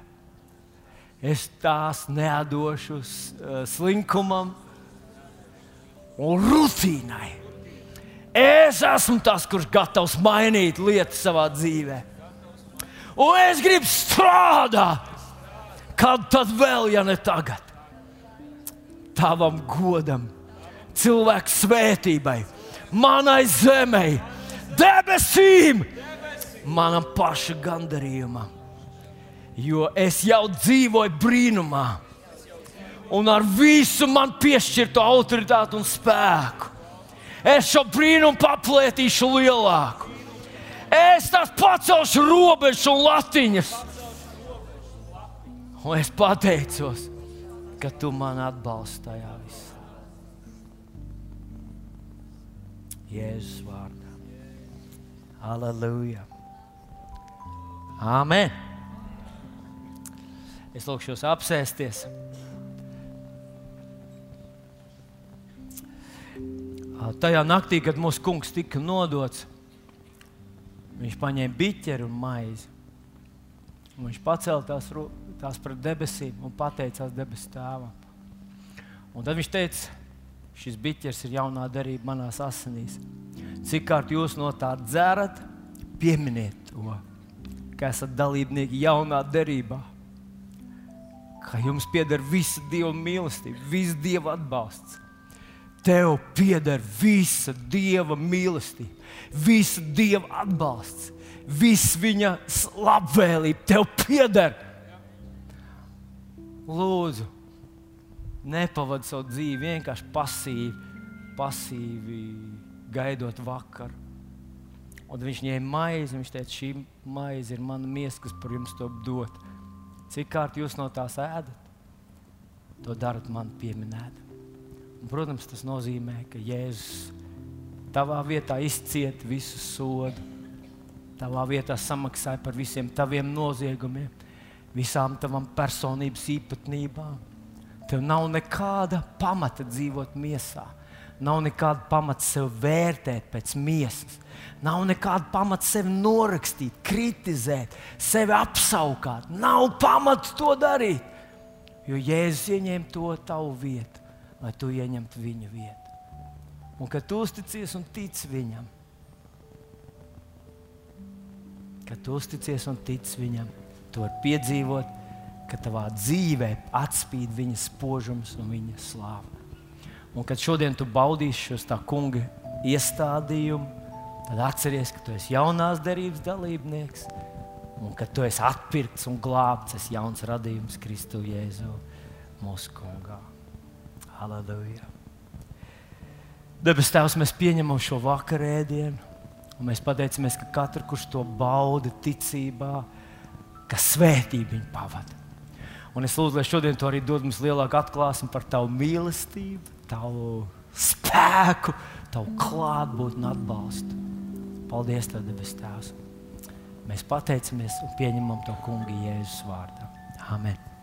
Es tās nedošu uh, slinkumam un rutīnai. Es esmu tas, kurš gatavs mainīt lietas savā dzīvē. Un es gribu strādāt Kad tad vēl, ja ne tagad? Tavam godam, cilvēku svētībai, manai zemei, debesīm, manam paša gandarījumam. Jo es jau dzīvoju brīnumā, un ar visu man piešķirto autoritāti un spēku. Es šo brīnumu paplētīšu lielāku. Es tās pacelšu robežas un latiņas Un es pateicos, ka tu man atbalsti tajā visā. Jēzus vārdā. Aleluja! Amen! Es lūgšu jūs apsēsties. Tajā naktī, kad mūsu kungs tika nodots, viņš paņēma biķeri un maizi. Un viņš pacēla tās rokas tās pret debesīm un pateicās debesu tēvam. Un tad viņš teica, šis biķers ir jaunā darība manās asinīs. Cik kārt jūs no tā dzerat, pieminiet to, ka esat dalībnieki jaunā derībā. ka jums pieder visa Dieva mīlestība, visa Dieva atbalsts. Tev pieder visa Dieva mīlestība, visa Dieva atbalsts, viss viņa labvēlība. Tev pieder. Lūdzu, nepavadi savu dzīvi vienkārši pasīvi, pasīvi gaidot vakaru. Un viņš ņēma maizi, viņš teica, šī maize ir mana miesa, kas par jums to dod. Cik kārt jūs no tās ēdat? To darat man pieminēt. Un, protams, tas nozīmē, ka Jēzus tavā vietā izcieta visu sodu. Tavā vietā samaksāja par visiem taviem noziegumiem, visām tavām personības īpatnībām. Tev nav nekāda pamata dzīvot miesā. Nav nekāda pamata sev vērtēt pēc miesas. Nav nekāda pamata sevi norakstīt, kritizēt, sevi apskaut. Nav pamata to darīt. Jo Jēzus ieņēma to tavu vietu, lai tu ieņemtu viņa vietu. Un kad tu uzticies un tici viņam, kad tu uzticies un tici viņam, tu vari piedzīvot, ka tavā dzīvē atspīd viņa spožums un viņa slāpe. Un kad šodien tu baudīsi šos tā kunga iestādījumu, tad atceries, ka tu esi jaunās derības dalībnieks un ka tu esi atpirkts un glābts, esi jauns radījums Kristu Jēzu mūsu kungā. Halleluja! Debes Tēvs, mēs pieņemam šo vakarēdienu, un mēs pateicamies, ka katru, kurš to bauda ticībā, ka svētība viņu pavada. Un es lūdzu, lai šodien tu arī dod mums lielāku atklāsmi par tavu mīlestību, tavu spēku, tavu klātbūtni un atbalstu. Paldies, Tev, debes Tēvs! Mēs pateicamies un pieņemam to kungu Jēzus vārdā. Amen!